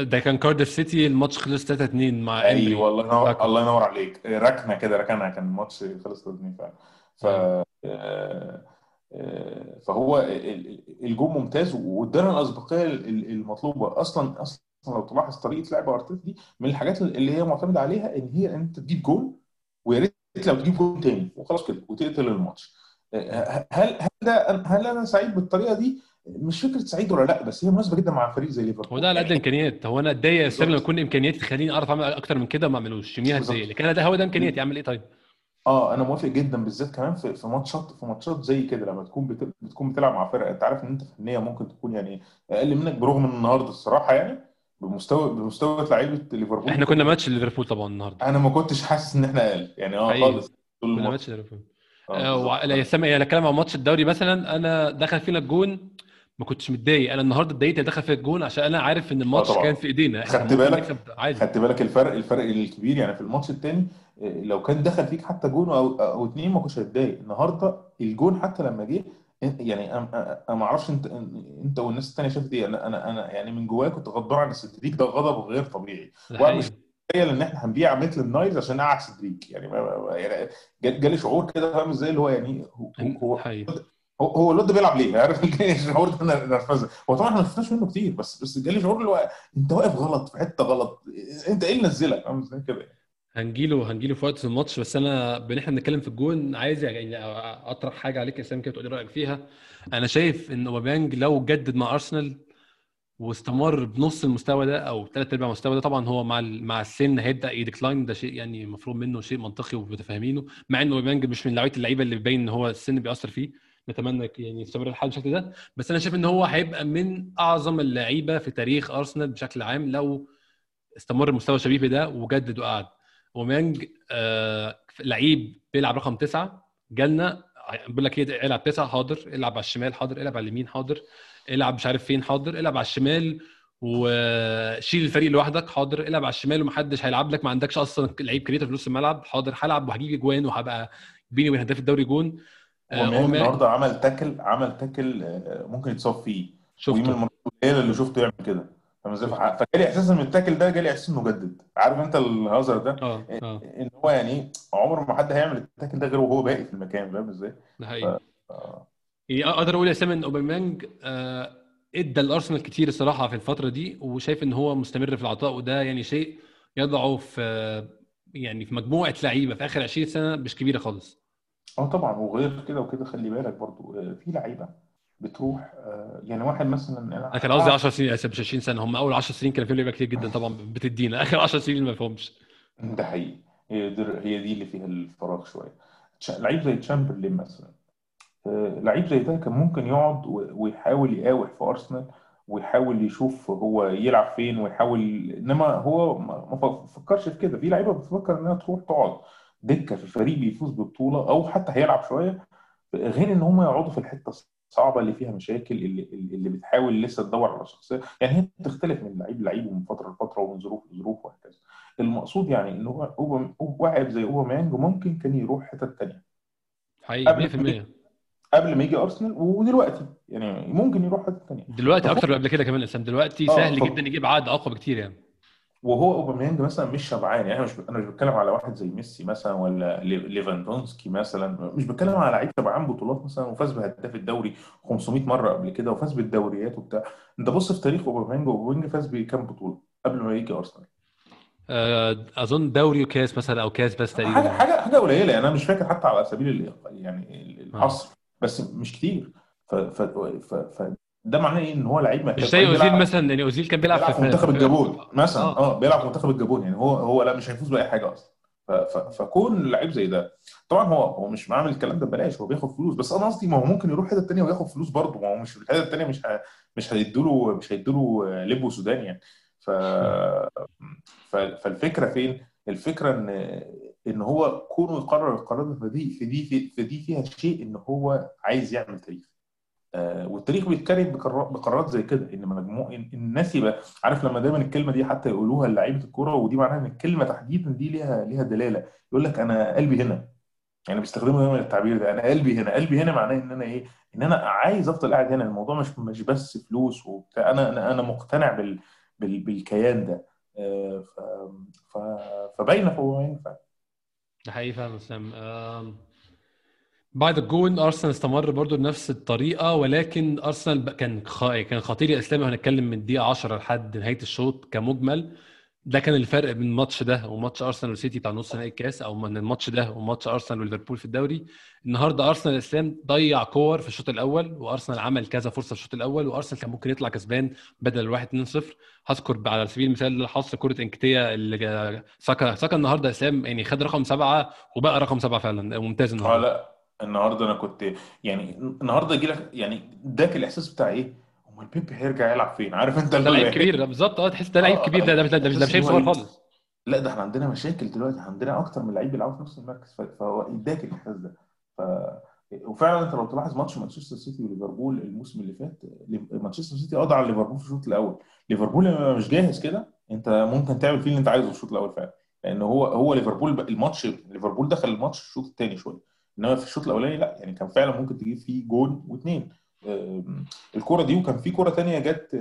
ده كان كارديف سيتي. الماتش خلص 3 2 مع ايمري أيوه الله ينور فاكر. الله ينور عليك. ركنة كده ركنها كان الماتش خلص 3 فعلا. ف أيوة. آه، آه، فهو ال- ال- الجون ممتاز. وادانا الأسبقية ال- المطلوبة. أصلا أصلا لو تلاحظ طريقة لعب أرتيتا دي من الحاجات اللي هي معتمدة عليها إن هي إن أنت تجيب جون ويا ريت لو تجيب جون تاني وخلاص كده وتقتل الماتش. آه، هل هل ده هل أنا سعيد بالطريقة دي؟ مش فكرة سعيد ولا لأ بس هي مناسبة جدا مع فريق زي ليفربول. هو ده على قد الامكانيات هو أنا أتضايق يا لما يكون امكانياتي تخليني أعرف أعمل أكتر من كده ما أعملوش. يوميها. اتضايق لكن أنا ده هو ده إمكانياتي. أعمل إيه طيب؟ آه أنا موافق جدا بالذات كمان في في ماتشات في ماتشات زي كده لما تكون بت- بتكون بتلعب مع فرقة أنت عارف إن أنت فنيا ممكن تكون يعني أقل منك برغم النهارده الصراحة يعني بمستوى بمستوى لعيبة ليفربول. إحنا كنا ماتش ليفربول طبعا النهارده. أنا ما كنتش حاسس إن إحنا أقل يعني آه. خالص. كنا ماتش ليفربول. آه، آه، سامي أنا اتكلم عن ماتش الدوري مثلا أنا دخل فينا الجون ما كنتش متضايق. أنا النهارده اتضايقت إن دخل فينا الجون عشان أنا عارف إن الماتش طبعا. كان في إيدينا. خدت بالك؟ خدت بالك الفرق الفرق الكبير؟ يعني في الماتش الثاني لو كان دخل فيك حتى جون أو أو اتنين ما كنتش هتضايق. النهارده الجون حتى لما جه يعني أنا ما أعرفش أنت أنت والناس الثانية شافت إيه أنا أنا أنا يعني من جوايا كنت غضبان على السيدريك ده غضب غير طبيعي وأنا مش. متخيل إن إحنا هنبيع ميتلاند نايلز عشان نقعد سيدريك يعني يعني جا- جالي شعور كده فاهم إزاي اللي هو يعني هو هو. هو, هو الواد بيلعب ليه؟ عارف الشعور ده أنا نرفزه هو طبعا إحنا ما شفناش منه كتير بس بس جالي شعور اللي هو أنت واقف غلط في حتة غلط انت إيه اللي نزلك؟ فاهم إزاي كده يعني. هنجيله هنجيله في وقت الماتش بس أنا بإن إحنا بنتكلم في الجون عايز يعني أطرح حاجة عليك يا اسلام كده تقول لي رأيك فيها. أنا شايف إن أوباميانج لو جدد مع أرسنال واستمر بنص المستوى ده أو ثلاث أرباع المستوى ده طبعا هو مع مع السن هيبدأ يديكلاين ده شيء يعني المفروض منه شيء منطقي ومتفاهمينه مع إن أوباميانج مش من نوعيه اللعيبة اللي بيبين إن هو السن بيأثر فيه. نتمنى يعني يستمر الحال بالشكل ده. بس أنا شايف إن هو هيبقى من أعظم اللعيبة في تاريخ أرسنال بشكل عام لو استمر المستوى الشبيبي ده وجدد وقعد. اوباميانج آه لعيب بيلعب رقم تسعة. جالنا بيقول لك إيه العب تسعة حاضر. العب على الشمال حاضر. العب على اليمين حاضر. العب مش عارف فين حاضر. العب على الشمال وشيل الفريق لوحدك حاضر. العب على الشمال ومحدش هيلعب لك. ما عندكش أصلا لعيب creative في نص الملعب. حاضر. هلعب وهجيب اجوان وهبقى بيني وبين هداف الدوري جون. آه، النهارده عمل tackle عمل tackle آه، ممكن يتصاب فيه. شفته. القليله اللي شفته يعمل كده؟ فجالي إحساس إن التاكل ده جالي إحساس انه جدد عارف أنت الهزر ده؟ آه آه. إن هو يعني عمر ما حد هيعمل التاكل ده غير وهو باقي في المكان فاهم إزاي؟ ده حقيقي. آه. يعني أقدر أقول يا سامي إن أوباميانج آه، إدى الأرسنال كتير الصراحة في الفترة دي وشايف إن هو مستمر في العطاء وده يعني شيء يضعه في يعني في مجموعة لعيبة في آخر 20 سنة مش كبيرة خالص. آه طبعا. وغير كده وكده خلي بالك برضو آه، في لعيبة بتروح آه، يعني واحد مثلا أنا كان قصدي 10 سنين اسف مش 20 سنة هم أول 10 سنين كان فيهم لعيبه كتير جدا طبعا بتدينا. آخر 10 سنين ما فيهمش ده حقيقي. هي دي هي دي اللي فيها الفراغ شوية. تش- لعيب زي تشامبرلين مثلا آه، لعيب زي ده كان ممكن يقعد و- ويحاول يقاوح في أرسنال ويحاول يشوف هو يلعب فين ويحاول إنما هو ما فكرش في كده. في لعيبة بتفكر إنها تروح تقعد دكة في فريق بيفوز ببطولة أو حتى هيلعب شوية غير إن هم يقعدوا في الحتة صعبه اللي فيها مشاكل اللي اللي بتحاول لسه تدور على شخصية. يعني هي بتختلف من لعيب لعيب ومن فترة لفترة ومن ظروف لظروف وهكذا. المقصود يعني إن هو هو واعب زي أوباميانج ممكن كان يروح حتت ثانية حقيقي قبل 100% قبل ما يجي أرسنال ودلوقتي. يعني ممكن يروح حتة ثانية دلوقتي أكتر من قبل كده كمان اسلام دلوقتي آه، سهل طب. جدا يجيب عقد أقوى بكتير يعني. وهو أوباميانج مثلا مش شبعان يعني أنا مش أنا مش بتكلم على واحد زي ميسي مثلا ولا لي- ليفاندوفسكي مثلا مش بتكلم على لعيب شبعان بطولات مثلا وفاز بهداف الدوري 500 مرة قبل كده وفاز بالدوريات وبتاع. أنت بص في تاريخ أوباميانج أوباميانج فاز بكام بطولة قبل ما يجي أرسنال؟ آه، أظن دوري وكاس مثلا أو كاس بس تقريبا. حاجة حاجة قليلة يعني أنا مش فاكر حتى على سبيل يعني آه. الحصر بس مش كتير. ف ف ف, ف ده معناه إيه؟ إن هو لعيب مش زي أوزيل مثلا يعني أوزيل كان بيلعب بيلعب في منتخب الجابون مثلا. آه. آه بيلعب في منتخب الجابون يعني هو هو لا مش هيفوز بأي حاجة أصلا. فكون لعيب زي ده طبعا هو هو مش عامل الكلام ده ببلاش هو بياخد فلوس. بس أنا قصدي ما هو ممكن يروح حتة تانية وياخد فلوس برضه. ما هو مش الحتة التانية مش ه- مش هيدوا مش هيدوا لب وسودان يعني. ف ف- فالفكرة فين؟ الفكرة ان إن هو كونه يقرر القرار ده فدي فدي فدي فيها شيء إن هو عايز يعمل تاريخ. آه، والتاريخ بيتكرر بقرار- بقرارات زي كده إن مجموع إن الناس يبقى عارف لما دايما الكلمة دي حتى يقولوها لعيبة الكورة ودي معناها إن الكلمة تحديدا دي ليها ليها دلالة. يقول لك أنا قلبي هنا. يعني بيستخدموا دايما التعبير ده أنا قلبي هنا. قلبي هنا معناه إن أنا إيه؟ إن أنا عايز أفضل قاعد هنا. الموضوع مش مش بس فلوس وبتاع. أنا أنا مقتنع بال بال بالكيان ده. آه، ف فباينه في اوباميانج فعلا. ده حقيقي فعلا اسلام بعد الجون أرسنال استمر برضو بنفس الطريقة ولكن أرسنال كان. كان خطير يا اسلام هنتكلم من الدقيقة 10 لحد نهاية الشوط كمجمل. ده كان الفرق بين الماتش ده وماتش أرسنال وسيتي بتاع نص نهائي الكاس أو من الماتش ده وماتش أرسنال وليفربول في الدوري. النهارده أرسنال الاسلام ضيع كور في الشوط الأول وأرسنال عمل كذا فرصة في الشوط الأول وأرسنال كان ممكن يطلع كسبان بدل الواحد 2-0 هذكر على سبيل المثال حصر كرة إنكتيا اللي ساكا ساكا النهارده إسلام يعني خد رقم سبعة وبقى رقم سبعة فعلا ممتاز النهارده. لا النهارده أنا كنت يعني النهارده يجي لك يعني اداك الاحساس بتاع إيه؟ امال بيبي هيرجع يلعب فين؟ عارف انت ده لعيب كبير ده بالظبط. آه تحس ده لعيب آه كبير. ده ده مش ده مش لعيب صغير إيه؟ خالص. لا ده إحنا عندنا مشاكل دلوقتي. عندنا أكتر من لعيب بيلعبوا في نفس المركز. فهو اداك الاحساس ده. ف... وفعلا انت لو تلاحظ ماتش مانشستر سيتي وليفربول الموسم اللي فات مانشستر سيتي قضى على ليفربول في الشوط الأول. ليفربول لما مش جاهز كده. انت ممكن تعمل فيه اللي انت عايزه في الشوط الأول فعلا. لأن هو هو ليفربول الماتش ليفربول دخل الماتش الشوط الثاني شوية. إنما في الشوط الأولاني لا يعني كان فعلا ممكن تجيب فيه جون واثنين الكرة دي وكان في كرة تانية جت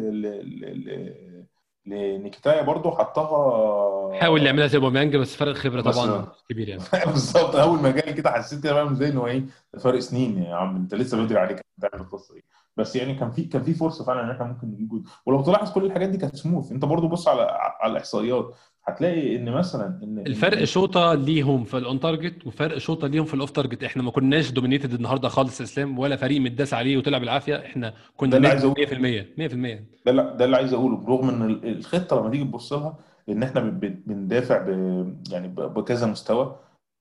لنيكيتايا برضو حطها. حاول يعملها زي أوباميانج بس فرق خبرة طبعا كبير يعني. بالظبط أول ما جالي كده حسيت كده فاهم إزاي ان هو إيه فرق سنين يا عم. أنت لسه بدري عليك تعمل القصة دي. بس يعني كان في كان في فرصة فعلا إن إحنا ممكن نجيب جول ولو تلاحظ كل الحاجات دي كانت سموث أنت برضو بص على على الإحصائيات. هتلاقي إن مثلا إن الفرق شوطة ليهم في ال on target وفرق شوطة ليهم في ال off target إحنا ما كناش dominated النهارده خالص إسلام ولا فريق متداس عليه وطلع بالعافية. إحنا كنا ده اللي عايز 100% اقوله 100% ده اللي ده اللي عايز أقوله برغم إن ال- الخطة لما تيجي تبص لها إن إحنا بندافع ب يعني ب- بكذا مستوى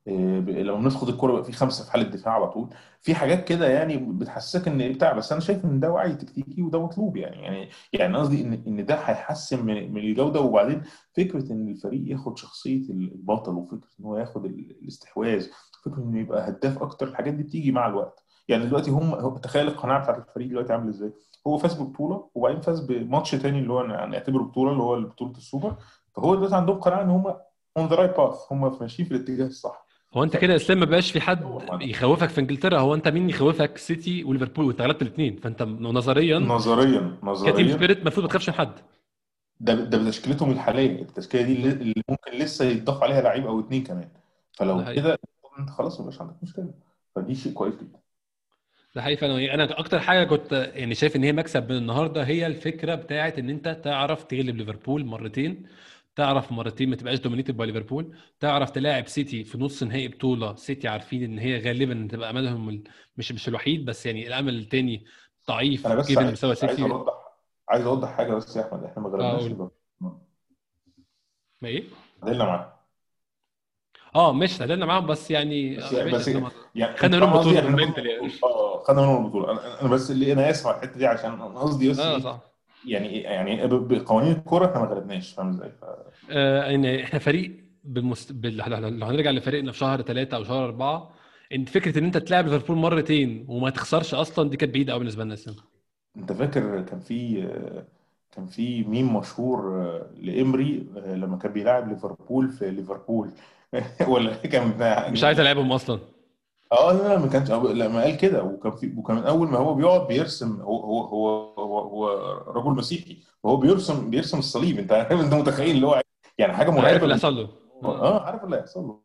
إيه، ب- لما بناخد الكورة بقى في خمسة في حالة دفاع على طول في حاجات كده يعني بتحسسك إن بتاع بس أنا شايف إن ده وعي تكتيكي وده مطلوب يعني يعني يعني قصدي إن إن ده هيحسن من من الجودة وبعدين فكرة إن الفريق ياخد شخصية البطل وفكرة إن هو ياخد ال- الاستحواذ فكرة إنه يبقى هداف أكتر الحاجات دي بتيجي مع الوقت. يعني دلوقتي هم تخيل القناعة بتاعت الفريق دلوقتي عامل إزاي؟ هو فاز ببطولة وبعدين فاز بماتش تاني اللي هو نعتبره بطولة اللي هو بطولة السوبر. فهو دلوقتي عندهم قناعة إن هم on the right path هم ماشيين في الاتجاه الصح. هو انت كده اسلام ما بقاش في حد. يخوفك في انجلترا. هو انت مين يخوفك؟ سيتي وليفربول وانت غلبت الاثنين. فانت نظريا نظريا ك team نظريا. spirit المفروض ما تخافش من حد. ده ده بتشكيلتهم الحالية. التشكيلة دي اللي ممكن لسه يتضاف عليها لعيب أو اتنين كمان. فلو. كده انت خلاص مبقاش عندك مشكلة. فدي شيء كويس جدا. ده حقيقي فعلا. أنا أكتر حاجة كنت يعني شايف إن هي مكسب من النهارده هي الفكرة بتاعت إن أنت تعرف تغلب ليفربول مرتين. تعرف مرتين ما تبقاش dominated by ليفربول تعرف تلاعب سيتي في نص نهائي بطولة سيتي عارفين إن هي غالبا تبقى أملهم مش مش الوحيد بس يعني الأمل الثاني ضعيف أنا بس جدا عايز مستوى عايز سيتي. اوضح عايز أوضح حاجة بس يا أحمد إحنا ما آه غلبناش ما إيه؟ تعادلنا معاه آه مش تعادلنا معاهم بس يعني بس آه، يعني بس اسلام يعني خدنا انت منهم بطولة يعني آه خدنا منهم البطوله أنا بس اللي أنا آسف على الحتة دي عشان قصدي بس آه إيه؟ صح. يعني يعني ب- بقوانين الكورة إحنا ما غلبناش فاهم إزاي؟ ف- آه إن إحنا فريق بالمست... بال... لو هنرجع لفريقنا في شهر ثلاثة أو شهر أربعة إن فكرة إن أنت تلعب ليفربول مرتين وما تخسرش أصلا دي كانت بعيدة قوي بالنسبة لنا السنة أنت فاكر كان في كان في ميم مشهور لإمري لما كان بيلعب ليفربول في ليفربول؟ ولا كان مش عايز ألعبهم أصلا. آه لا ما كانش لما قال كده. وكان في وكان من أول ما هو بيقعد بيرسم هو هو هو هو, هو رجل مسيحي وهو بيرسم بيرسم الصليب. أنت عارف أنت متخيل اللي هو يعني حاجة مرعبه عارف اللي حصل له. آه عارف اللي هيحصل له.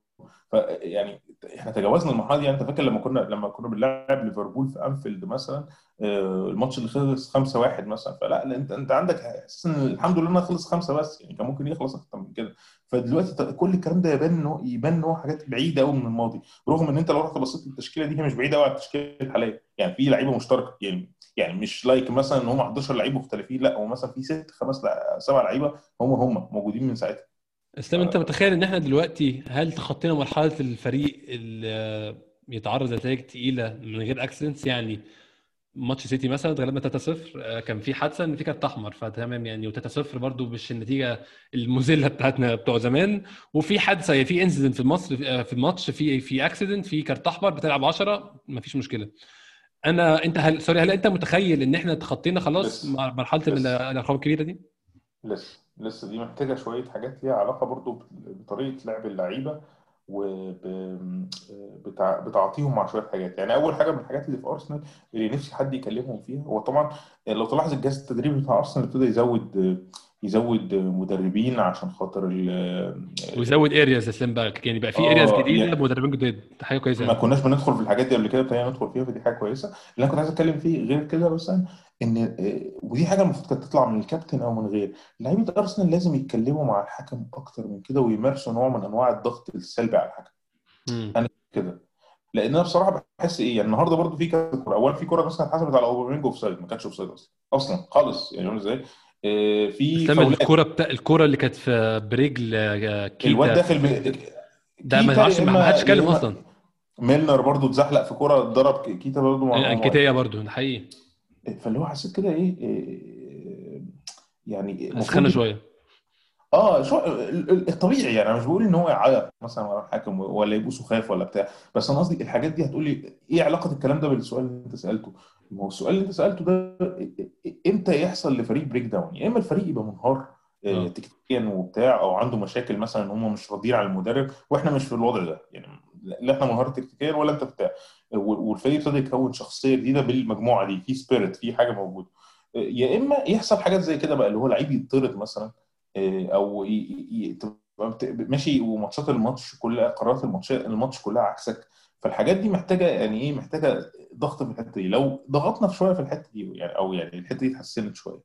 فيعني إحنا تجاوزنا المرحلة دي. يعني انت فاكر لما كنا لما كنا بنلعب ليفربول في أنفيلد مثلا آه، الماتش اللي خلص 5 1 مثلا فلا انت انت عندك إحساس إن الحمد لله انه خلص خمسة بس يعني كان ممكن يخلص أكتر من كده. فدلوقتي كل الكلام ده يبان انه يبان إن هو حاجات بعيدة قوي من الماضي رغم إن أنت لو رحت بصيت للتشكيلة دي هي مش بعيدة قوي عن التشكيلة الحالية. يعني في لعيبة مشتركة يعني يعني مش like مثلا إن هم 11 لعيب مختلفين لا هو مثلا في ست خمس سبع لعيبة هم هم موجودين من ساعتها. إسلام أنت متخيل إن إحنا دلوقتي هل تخطينا مرحلة الفريق اللي يتعرض لنتائج تقيلة من غير accidents يعني ماتش سيتي مثلا اتغلبنا 3-0 كان في حادثة إن في كارت احمر فتمام يعني و3-0 برضو مش النتيجة المذلة بتاعتنا بتوع زمان. وفي حادثة يعني في incident في مصر في الماتش في في accident في كارت احمر بتلعب 10 مفيش مشكلة. أنا أنت هل sorry هل أنت متخيل إن إحنا تخطينا خلاص مرحلة الارقام الكبيرة دي؟ لسه لسه دي محتاجة شوية حاجات ليها علاقة برضو بطريقة لعب اللعيبة وبتعاطيهم مع شوية حاجات. يعني أول حاجة من الحاجات اللي في أرسنال اللي نفسي حد يكلمهم فيها هو طبعا لو تلاحظ الجهاز التدريبي بتاع أرسنال ابتدى يزود يزود مدربين عشان خاطر ويزود areas اسلام بقى. يعني بقى في areas آه جديدة يعني مدربين جداد. حاجة كويسة. ما كناش بندخل في الحاجات دي قبل كده ابتدينا ندخل فيها فدي حاجة كويسة. اللي أنا كنت عايز أتكلم فيه غير كده مثلا إن آه، ودي حاجة المفروض كانت تطلع من الكابتن أو من غير. لعيبة أرسنال لازم يتكلموا مع الحكم أكتر من كده ويمارسوا نوع من أنواع الضغط السلبي على الحكم. أنا كده. لأن أنا بصراحة بحس إيه يعني النهارده برضو في كورة. اولا في كورة مثلا اتحسبت على اوباميانج offside ما كانتش offside أصلا. أصلا خالص. يعني إزاي؟ آه، في الكوره بتا... الكوره اللي كانت في برجل آه، كيتا. الواد داخل ب... ده ما حدش اتكلم أصلا. ميلنر برضو اتزحلق في كوره ضرب كيتا برضو لانكيتيه برضو ده حقيقي. فاللي هو حسيت كده إيه, إيه يعني سخنه شوية. آه شو الطبيعي يعني أنا مش بقول إن هو يعيط مثلا ورا الحاكم ولا يبوسه خايف ولا بتاع بس أنا قصدي الحاجات دي هتقول لي إيه علاقة الكلام ده بالسؤال اللي أنت سألته؟ ما هو السؤال اللي انت سألته ده إمتى يحصل لفريق breakdown؟ يا إما الفريق يبقى منهار آه، تكتيكيا وبتاع أو عنده مشاكل مثلا إن هم مش راضيين على المدرب وإحنا مش في الوضع ده. يعني لا إحنا منهار تكتيكيا ولا أنت بتاع. والفريق ابتدى يكون شخصية جديدة بالمجموعة دي في spirit في حاجة موجودة. يا إما يحصل حاجات زي كده بقى اللي هو لعيب يطرد مثلا آه، أو ماشي وماتشات الماتش كلها قرارات الماتش الماتش كلها عكسك. فالحاجات دي محتاجة يعني إيه؟ محتاجة ضغط في الحتة دي. لو ضغطنا في شوية في الحتة دي يعني أو يعني الحتة دي اتحسنت شوية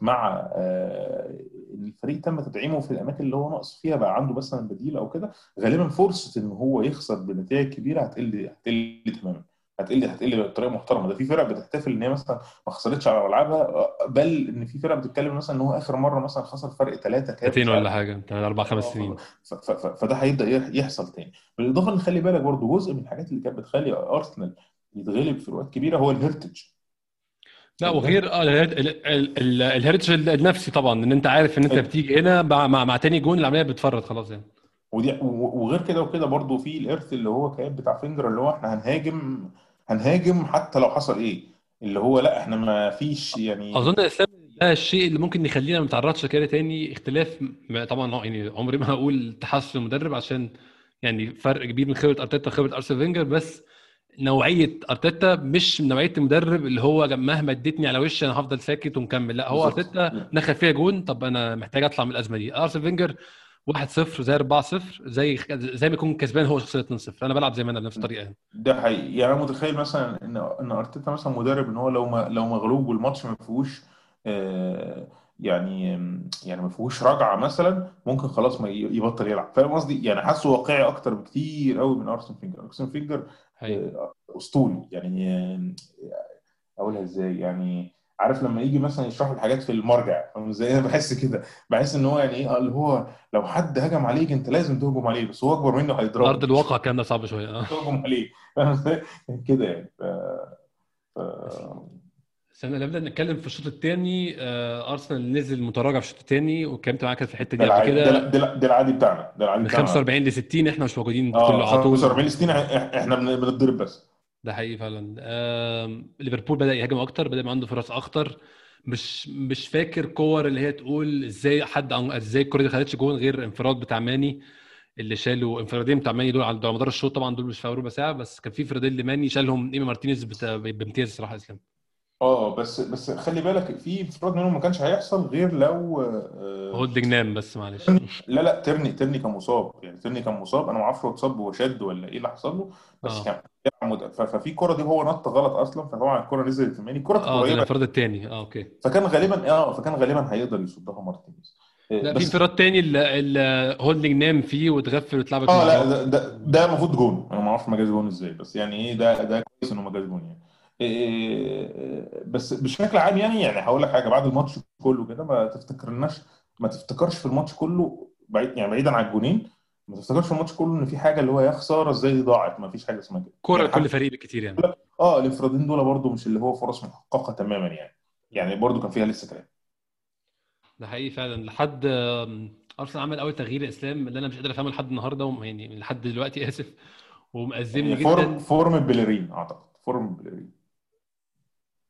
مع آه الفريق تم تدعيمه في الأماكن اللي هو ناقص فيها بقى عنده مثلا بديل أو كده غالبا فرصة إن هو يخسر بنتائج كبيرة هتقل هتقل تماما. هتقل هتقل بطريقة محترمة. ده في فرق بتحتفل إن هي مثلا ما خسرتش على ملعبها بل إن في فرق بتتكلم مثلا إن هو آخر مرة مثلا خسر فرق ثلاثة كام؟ ولا حاجة أربع خمس سنين. فده هيبدأ يحصل تاني. بالإضافة إن خلي بالك برضه جزء من الحاجات اللي كانت بتخلي أرسنال يتغلب في اوقات كبيرة هو الهيرتج. لا وغير آه الهيرتج النفسي طبعا إن أنت عارف إن أنت بتيجي هنا مع مع تاني جون العملية بتفرط خلاص يعني. ودي وغير كده وكده برضه في الإرث اللي هو كان بتاع فينجر اللي هو إحنا هنهاجم هنهاجم حتى لو حصل إيه اللي هو لأ إحنا ما فيش يعني أظن إسلام ده الشيء اللي ممكن يخلينا ما نتعرضش كده تاني اختلاف طبعا يعني عمري ما هقول تحسن المدرب عشان يعني فرق كبير من خبرة أرتيتا وخبرة أرسن فينجر بس نوعية أرتيتا مش نوعية المدرب اللي هو مهما اديتني على وشي أنا هفضل ساكت ومكمل لأ هو أرتيتا دخل فيها جون طب أنا محتاج أطلع من الأزمة دي. أرسن فينجر 1-0 زي 4-0 زي زي ما يكون كسبان هو شخصية 2-0 أنا بلعب زي ما أنا بنفس الطريقة ده حقيقي. يعني أنا متخيل مثلا إن إن أرتيتا مثلا مدرب إن هو لو ما لو مغلوب والماتش ما فيهوش آه يعني يعني ما فيهوش رجعة مثلا ممكن خلاص ما يبطل يلعب. فاهم قصدي؟ يعني حاسه واقعي أكتر بكتير قوي من أرسن فينجر. أرسن فينجر آه أسطوري. يعني آه، أقولها إزاي؟ يعني عارف لما يجي مثلا يشرحوا الحاجات في المرجع فاهم إزاي؟ أنا بحس كده. بحس إن هو يعني إيه اللي هو لو حد هجم عليك أنت لازم تهجم عليه بس هو أكبر منه هيضربك أرض الواقع كان صعب شوية. آه. تهجم عليه. كده يعني. ف... ف... استنى نبدا نتكلم في الشوط الثاني آه أرسنال نزل متراجع في الشوط الثاني واتكلمت معاك في الحتة ده دي قبل كده. ده, ده, ده العادي بتاعنا. ده العادي من بتاعنا. 45 ل 60 إحنا مش موجودين كل آه على طول. 45 60 إحنا بن- بنتضرب بس. ده حقيقي فعلا. ليفربول بدأ يهاجم أكتر بدأ يبقى عنده فرص أخطر. مش مش فاكر كور اللي هي تقول إزاي حد إزاي الكوره دي خدتش جون غير انفراد بتاع ماني اللي شالوا انفرادين بتاع ماني دول على مدار الشوط. طبعا دول مش في ربع ساعة بس كان في انفرادين لماني شالهم. ايمي مارتينيز بامتياز الصراحة إسلام. آه بس بس خلي بالك في انفراد منهم ما كانش هيحصل غير لو آه، هولدنج نام بس معلش. لا لا ترني ترني كان مصاب. يعني ترني كان مصاب. أنا ما أعرفش هو اتصاب وشد ولا إيه اللي حصل له بس آه. كان ففي كرة دي هو نط غلط أصلا فطبعا الكرة نزلت في ماني الكرة كانت آه ده قريبة. الانفراد الثاني آه أوكي. فكان غالبا آه فكان غالبا هيقدر يصدها مارتينيز. آه، لا في انفراد تاني اللي اللي هولدنج نام فيه واتغفل واتلعبت آه لا ده ده, المفروض جون. أنا ما أعرفش ما جاش جون إزاي بس يعني إيه ده ده كويس إنه ما جاش جون يعني. بس بشكل عام يعني يعني هقول لك حاجة بعد الماتش كله كده ما تفتكرناش ما تفتكرش في الماتش كله بعيد يعني بعيدا عن الجونين ما تفتكرش في الماتش كله إن في حاجة اللي هو يا خسارة إزاي دي ضاعت؟ ما فيش حاجة اسمها كده. كورة يعني لكل فريق بالكتير يعني. آه الانفرادين دول برضو مش اللي هو فرص محققة تماما يعني. يعني برضو كان فيها لسه كلام. ده حقيقي فعلا. لحد أرسنال عمل أول تغيير إسلام اللي أنا مش قادر أفهمه لحد النهارده يعني لحد دلوقتي آسف ومأزمني فورم جدا. فورم بليرين أعتقد فورم بليرين.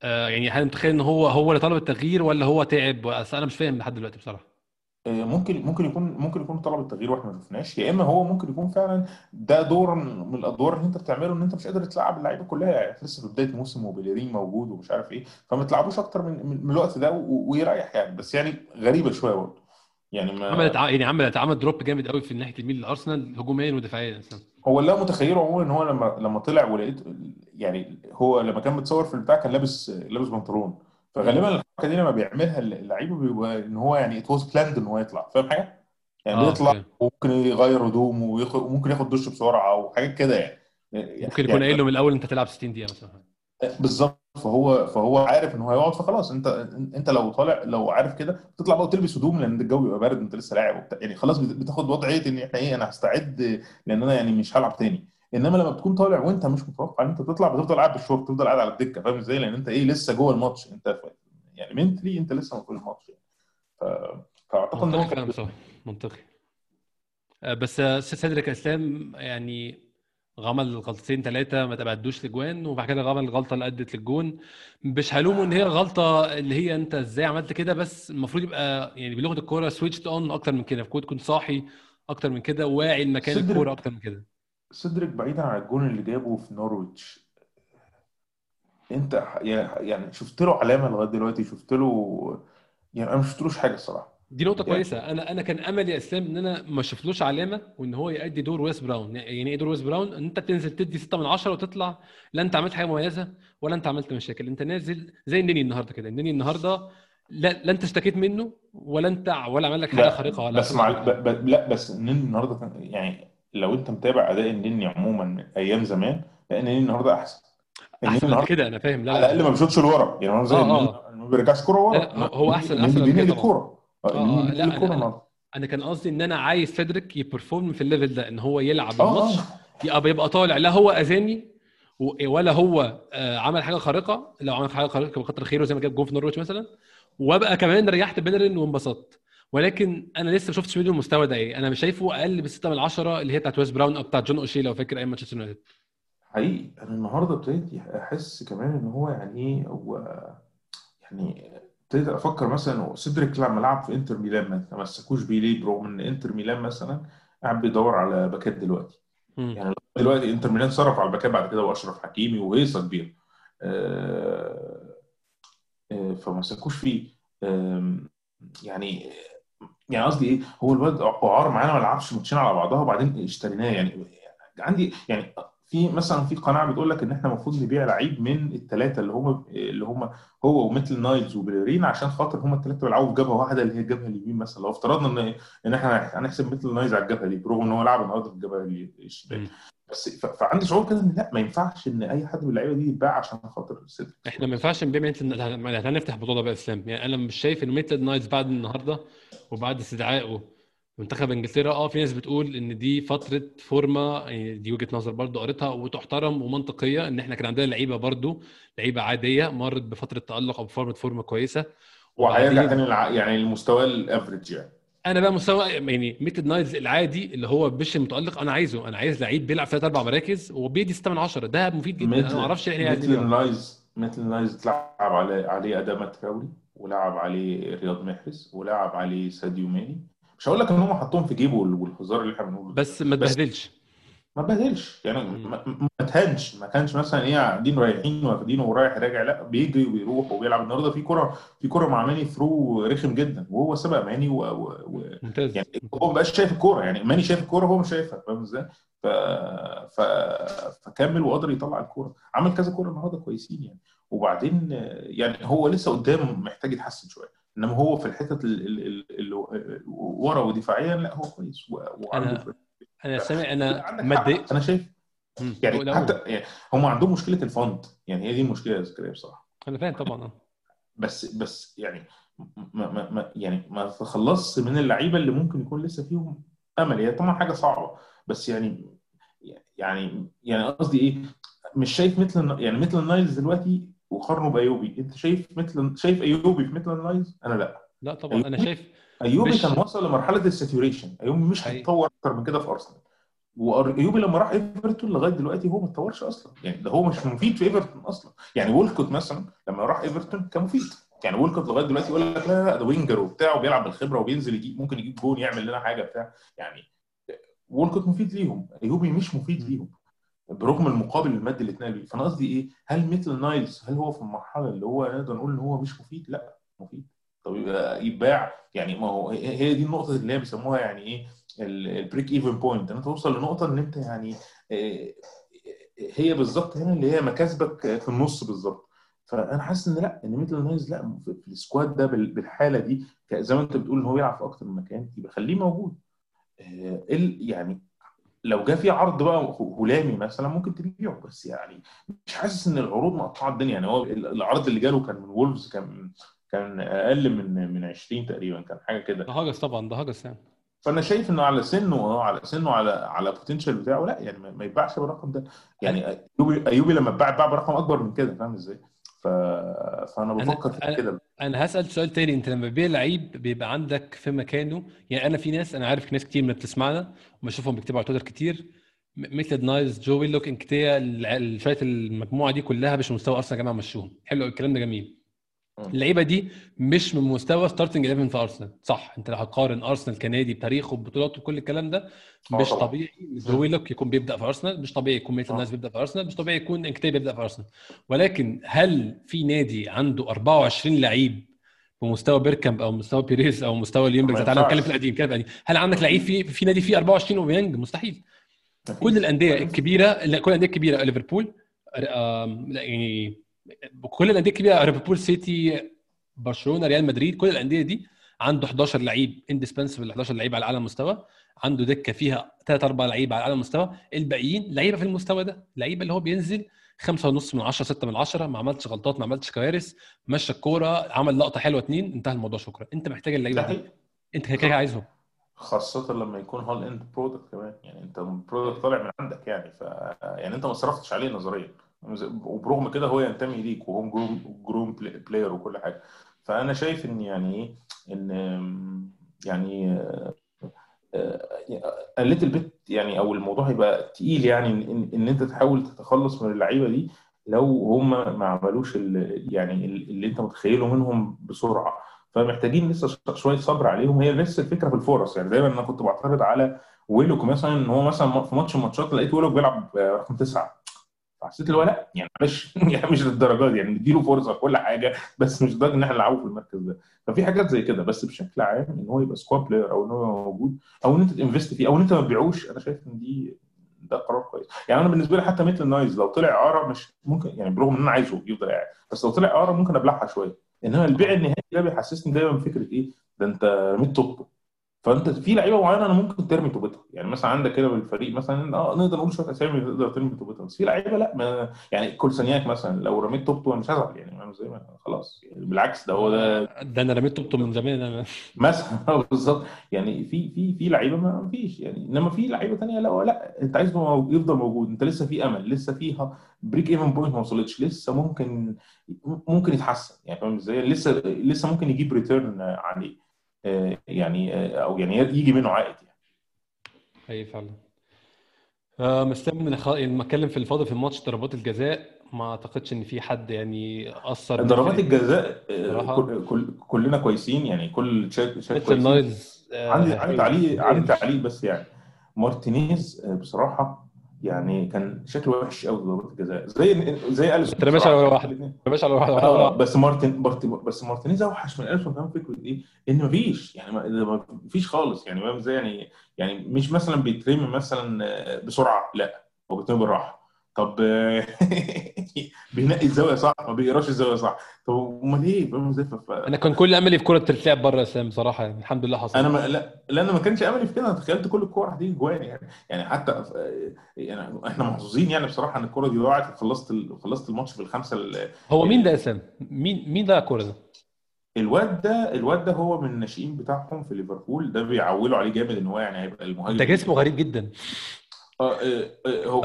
يعني هل متخيل إن هو هو اللي طلب التغيير ولا هو تعب؟ أنا مش فاهم لحد دلوقتي بصراحة. آه، ممكن ممكن يكون ممكن يكون طلب التغيير وإحنا ما شفناش. يا إما هو ممكن يكون فعلا ده دور من الأدوار اللي أنت بتعمله إن أنت مش قادر تلعب اللعيبة كلها. يعني لسه في بداية موسم وبيليرين موجود ومش عارف إيه فما تلعبوش أكتر من من الوقت ده ويريح يعني. بس يعني غريبة شوية برضه. يعني عملت ما ع- يعني عملت عمل دروب جامد قوي في ناحية اليمين لارسنال هجوميا ودفاعيا هو اللي متخيله عموما إن هو لما لما طلع ولقيت يعني هو لما كان متصور في البتاع كان لابس لابس بنطلون. فغالبا الحركة دي لما بيعملها اللعيبة بيبقى إن هو يعني it was planned إن هو يطلع. فاهم حاجة؟ يعني بيطلع أوكي. وممكن يغير هدومه وممكن ياخد دش بسرعة وحاجات كده يعني. ممكن يكون قايل يعني له من الأول أنت هتلعب 60 دقيقة مثلا. بالظبط. فهو فهو عارف إن هو هيقعد فخلاص أنت أنت لو طالع لو عارف كده بتطلع بقى وتلبس هدوم لأن الجو بيبقى بارد انت لسه لاعب وبتاع. يعني خلاص بت- بتاخد وضعية إن إحنا إيه أنا هستعد لأن أنا يعني مش هلعب تاني. إنما لما بتكون طالع وأنت مش متوقع إن أنت تطلع بتفضل قاعد بالشورت تفضل قاعد على الدكة فاهم إزاي؟ لأن أنت إيه لسه جوه الماتش. أنت يعني mentally أنت لسه في الماتش يعني. ف... فأعتقد إن هو فعلا صح. منطقي. آه، بس آه، سيدريك إسلام يعني عمل غلطتين ثلاثة ما تبعدوش لجوان وبعد كده عمل الغلطة اللي أدت للجون. مش هلومه إن هي غلطه اللي هي أنت إزاي عملت كده بس المفروض يبقى يعني بلغة الكورة switched on أكتر من كده المفروض تكون صاحي أكتر من كده واعي لمكان الكورة أكتر من كده. سيدريك بعيدا عن الجون اللي جابه في نورويتش. أنت يعني شفت له علامة لغاية دلوقتي شفت له يعني أنا ما شفتلوش حاجة الصراحة. دي نقطة يعني كويسة، أنا أنا كان أملي يا إسلام إن أنا ما أشوفلوش علامة وإن هو يأدي دور ويس براون، يعني إيه دور ويس براون؟ إن أنت تنزل تدي 6 من 10 وتطلع لا أنت عملت حاجة مميزة ولا أنت عملت مشاكل، أنت نازل زي النني النهاردة كده، النني النهاردة لا لا أنت اشتكيت منه ولا أنت ولا عمل لك حاجة لا خارقة ولا بس مع ب... ب... لا بس النني النهارده كان يعني لو أنت متابع أداء النني عموما من أيام زمان لا النني النهارده أحسن. أحسن من كده أنا فاهم. لا على لا الأقل ما بيشوطش لورا. يعني هو زي آه آه. ما بيرجعش كورة ورا. هو النني أحسن من كده الكوره آه آه بينقل لا الكوره أنا كان قصدي إن أنا عايز سيدريك ي perform في ال level ده إن هو يلعب آه الماتش يبقى يبقى طالع لا هو اذاني ولا هو آه، عمل حاجة خارقة لو عمل حاجة خارقة كتر خيره زي ما جاب جون في نورويتش مثلا وأبقى كمان ريحت بيلرين وانبسطت. ولكن أنا لسه ما شفتش منه المستوى ده إيه. أنا مش شايفه أقل ب 6 من 10 اللي هي بتاعت ويس براون أو بتاعت جون اوشي لو فاكر أيام مانشستر يونايتد. حقيقي أنا النهارده ابتديت أحس كمان إن هو يعني إيه هو يعني ابتديت أفكر مثلا سيدريك لما لعب في انتر ميلان ما تمسكوش بيه ليه؟ برغم إن انتر ميلان مثلا قاعد بيدور على باكات دلوقتي. يعني دلوقتي انتر ميلان صرف على الباكات بعد كده واشرف حكيمي وهيصه كبيره آه، آه، فما مسكوش فيه. يعني يعني قصدي إيه؟ هو الواد إعارة معانا ما لعبش ماتشين على بعضها وبعدين اشتريناه. يعني عندي يعني في مثلا في قناعة بتقول لك إن إحنا المفروض نبيع لعيب من الثلاثه اللي هم اللي هم هو وميتلاند نايلز وبيليرين عشان خاطر هم الثلاثه بيلعبوا في جبهة واحدة اللي هي الجبهة اليمين مثلا. لو افترضنا إن إن إحنا هنحسب ميتلاند نايلز على الجبهة دي برغم إن هو لعب النهارده في الجبهة الشمال. بس فعندي شعور كده إن لأ ما ينفعش إن أي حد من اللعيبة دي يتباع عشان خاطر سيدريك إحنا ما ينفعش نبيع ميتلاند هنفتح ده بقى إسلام. يعني أنا مش شايف إن ميتلاند نايلز بعد النهارده وبعد استدعائه منتخب انجلترا آه في ناس بتقول إن دي فترة فورمة يعني دي وجهة نظر برضو قريتها وتحترم ومنطقية إن إحنا كان عندنا لعيبة برضو لعيبة عادية مرت بفترة تألق أو بفورمة فورمة كويسة. وهيرجع تاني الع- يعني المستوى ال average يعني. أنا بقى مستوى يعني ميتلاند نايلز العادي اللي هو مش المتالق أنا عايزه أنا عايز لعيب بيلعب ثلاث أربع مراكز وبيدي 6 من 10 ده مفيد جدا أنا ما أعرفش ميتلاند ميتلاند نايلز ميتلاند نايلز تلعب عليه عليه اداما تراوري ولعب عليه رياض محرز ولعب عليه ساديو ماني. مش هقول لك إن هم حطوهم في جيبه وال- والهزار اللي إحنا بنقوله. بس ما تبهدلش. ما بهدلش يعني. ما, تهنش. ما كانش مثلا إيه قاعدين رايحين واخدينه ورايح راجع. لا بيجري وبيروح وبيلعب. النهارده في كرة في كرة مع ماني ثرو رخم جدا وهو سبق ماني و... و... و... ممتاز. يعني هو ما بقاش شايف الكوره يعني ماني شايف الكوره هو مش شايفها. فاهم إزاي؟ ف... ف... فكمل وقدر يطلع الكوره عمل كذا كوره النهارده كويسين يعني. وبعدين يعني هو لسه قدام محتاج يتحسن شوية. إنما هو في الحتت ال- ال- ال- اللي ورا ودفاعيا لا هو كويس. وعنده أنا أنا سامع أنا اتضايقت أنا شايف. يعني حتى يعني هم عندهم مشكلة الفند. يعني هي دي المشكلة يا زكريا بصراحة. أنا فاهم طبعا. بس بس يعني ما ما ما يعني ما تتخلصش من اللعيبة اللي ممكن يكون لسه فيهم أمل. هي طبعا حاجة صعبة. بس يعني يعني يعني قصدي إيه؟ مش شايف ميتلاند يعني ميتلاند نايلز دلوقتي وقارنه بإيوبي. أنت شايف ميتلاند شايف إيوبي في ميتلاند نايلز أنا لا. لا طبعا. أنا شايف إيوبي مش- كان وصل لمرحلة ال saturation. إيوبي مش. هيتطور أكتر من كده في أرسنال. وإيوبي لما راح إيفرتون لغاية دلوقتي هو ما اتطورش أصلا. يعني ده هو مش مفيد في إيفرتون أصلا. يعني وولكوت مثلا لما راح إيفرتون كان مفيد. يعني وولكوت لغاية دلوقتي يقول لك لا لا ده winger وبتاع وبيلعب بالخبرة وبينزل يجيب ممكن يجيب جون يعمل لنا حاجة بتاع. يعني وولكوت مفيد ليهم. إيوبي مش مفيد. ليهم. برغم المقابل المادي اللي اتنقل بيه فأنا قصدي إيه؟ هل ميتلاند نايلز هل هو في المرحلة اللي هو نقدر نقول إن هو مش مفيد؟ لأ مفيد. طب يبقى يتباع يعني ما هو هي دي النقطة اللي هي بيسموها يعني إيه؟ ال break even point ان انت توصل لنقطة إن أنت يعني آه، هي بالظبط هنا اللي هي مكاسبك في النص بالظبط. فأنا حاسس إن لأ إن ميتلاند نايلز لأ في ال squad ده بال- بالحالة دي زي ما أنت بتقول إن هو يلعب في أكتر من مكان يبقى خليه موجود. آه، يعني لو جه في عرض بقى هلامي مثلا ممكن تبيعه بس يعني مش حاسس إن العروض مقطعه الدنيا. يعني هو ال- العرض اللي جاله كان من وولفز كان كان أقل من من 20 تقريبا كان حاجة كده. ده هجس طبعا ده هجس يعني. فأنا شايف إنه على سنه آه على سنه على على potential بتاعه لا يعني ما ما يتباعش بالرقم ده. يعني إيوبي إيوبي لما اتباع اتباع برقم أكبر من كده فاهم إزاي؟ ف... فأنا بفكر في كده. أنا هسأل سؤال تاني. أنت لما بتبيع لعيب بيبقى عندك في مكانه يعني أنا في ناس أنا عارف ناس كتير من بتسمعنا وبشوفهم بيكتبوا على تويتر كتير ميتلاند نايلز جو ويلوك إنكيتيا شوية المجموعة دي كلها مش مستوى أرسنال يا جماعة مشوهم. حلو الكلام ده جميل. اللعيبة دي مش من مستوى starting 11 في أرسنال. صح أنت لو هتقارن أرسنال كنادي بتاريخه ببطولاته وكل الكلام ده آه مش طبعا. طبيعي جو ويلوك يكون بيبدأ في أرسنال مش طبيعي يكون ميتلاند آه. نايلز بيبدأ في أرسنال مش طبيعي يكون إنكيتيا بيبدأ في أرسنال. ولكن هل في نادي عنده 24 لعيب بمستوى بيركامب أو مستوى بيريز أو مستوى ما تعالى. نتكلم في القديم كده. القديم هل عندك لعيب في في نادي فيه 24 أوباميانج مستحيل. كل الأندية الكبيرة لا كل الأندية الكبيرة ليفربول يعني كل الأندية الكبيرة ليفربول سيتي برشلونة ريال مدريد كل الأندية دي عنده 11 لعيب indispensable 11 لعيب على أعلى مستوى. عنده دكة فيها ثلاث أربع لعيبه على أعلى مستوى. الباقيين لعيبة في المستوى ده لعيبة اللي هو بينزل خمسة ونص من 10 6 من 10 ما عملتش غلطات ما عملتش كوارث مشى الكورة عمل لقطة حلوة اتنين انتهى الموضوع شكرا. انت محتاج اللعيبة ده دي. انت كده كده عايزهم. خاصة لما يكون هو ال end product كمان. يعني أنت ال product طالع من عندك يعني ف يعني أنت ما صرفتش عليه نظريا. وبرغم كده هو ينتمي ليك وهو home grown player وكل حاجة. فأنا شايف إن يعني إيه إن يعني قلت البيت يعني أو الموضوع هيبقى تقيل يعني إن, إن أنت تحاول تتخلص من اللعيبة دي لو هم ما عملوش يعني اللي أنت متخيله منهم بسرعة. فمحتاجين لسه شوية صبر عليهم. هي لسه الفكرة في الفرص. يعني دايما أنا كنت بعترض على ويلوك مثلا إن هو مثلا في ماتش من الماتشات لقيت ويلوك بيلعب رقم تسعة. فحسيت اللي هو لا يعني معلش يعني مش للدرجة دي يعني نديله فرصة في كل حاجة بس مش لدرجة إن إحنا نلعبه في المركز ده. ففي حاجات زي كده بس بشكل عام إن هو يبقى squad player أو إن هو موجود أو إن أنت تـ invest فيه أو إن أنت ما تبيعوش أنا شايف إن دي ده قرار كويس. يعني أنا بالنسبة لي حتى ميتلاند نايلز لو طلع إعارة مش ممكن يعني برغم إن أنا عايزه يفضل قاعد بس لو طلع إعارة ممكن أبلعها شوية. إنما البيع النهائي ده بيحسسني دايما بفكرة إيه؟ ده أنت رميت توبه فأنت في لعيبة معينة أنا ممكن ترمي توبتها. يعني مثلا عندك كده بالفريق مثلا آه نقدر نقول شوية أسامي تقدر ترمي توبتها. بس في لعيبة لا ما يعني كولسانياك مثلا لو رميت توبته أنا مش هزعل يعني فاهم إزاي ما- خلاص. يعني بالعكس ده هو ده ده أنا رميت توبته من زمان. أنا مثلا آه، بالظبط. يعني في في في لعيبة ما فيش يعني. إنما في لعيبة تانية لا لا أنت عايزه يفضل موجود. أنت لسه في أمل لسه فيها break even point ما وصلتش. لسه ممكن ممكن يتحسن. يعني فاهم إزاي؟ لسه لسه ممكن يجيب return عليه. يعني آه، أو يعني يجي منه عائد يعني. أي فعلا. آه مستني من. يعني لما اتكلم في الفاضل في الماتش ضربات الجزاء ما أعتقدش إن في حد يعني أثر ضربات الجزاء آه، كل كل- كلنا كويسين يعني كل شات ميتشل كويسين. عندي آه عندي تعليق عندي تعليق بس يعني. مارتينيز آه، بصراحة يعني كان شكله وحش قوي ضربات الجزاء. زي زي اليسون ترماش على واحدة ما ترماش على واحدة واحدة بس مارتن بس مارتينيز أوحش من اليسون كمان فكره إيه؟ إن مفيش. يعني ما ده ما فيش خالص. يعني فاهم إزاي يعني يعني مش مثلا بيترمي مثلا آه، بسرعة. لا. هو بيترمي بالراحة. طب بينقي الزاوية صح؟ ما بيقراش الزاوية صح. طب أمال إيه؟ فاهم إزاي أنا كان كل أملي في كرة تتلعب بره يا سام بصراحه يعني الحمد لله حصل. أنا ما لا لا أنا ما كانش أملي في كده. أنا تخيلت كل الكوره هتيجي جوان يعني. يعني حتى يعني إحنا محظوظين يعني بصراحة إن الكورة دي ضاعت خلصت ال- خلصت الماتش بالخمسه ال- هو مين ده يا سام؟ مين مين ده الكورة ده؟ الواد ده الواد ده هو من الناشئين بتاعهم في ليفربول. ده بيعولوا عليه جامد إن هو يعني هيبقى المهاجم ده جسمه غريب جدا. هو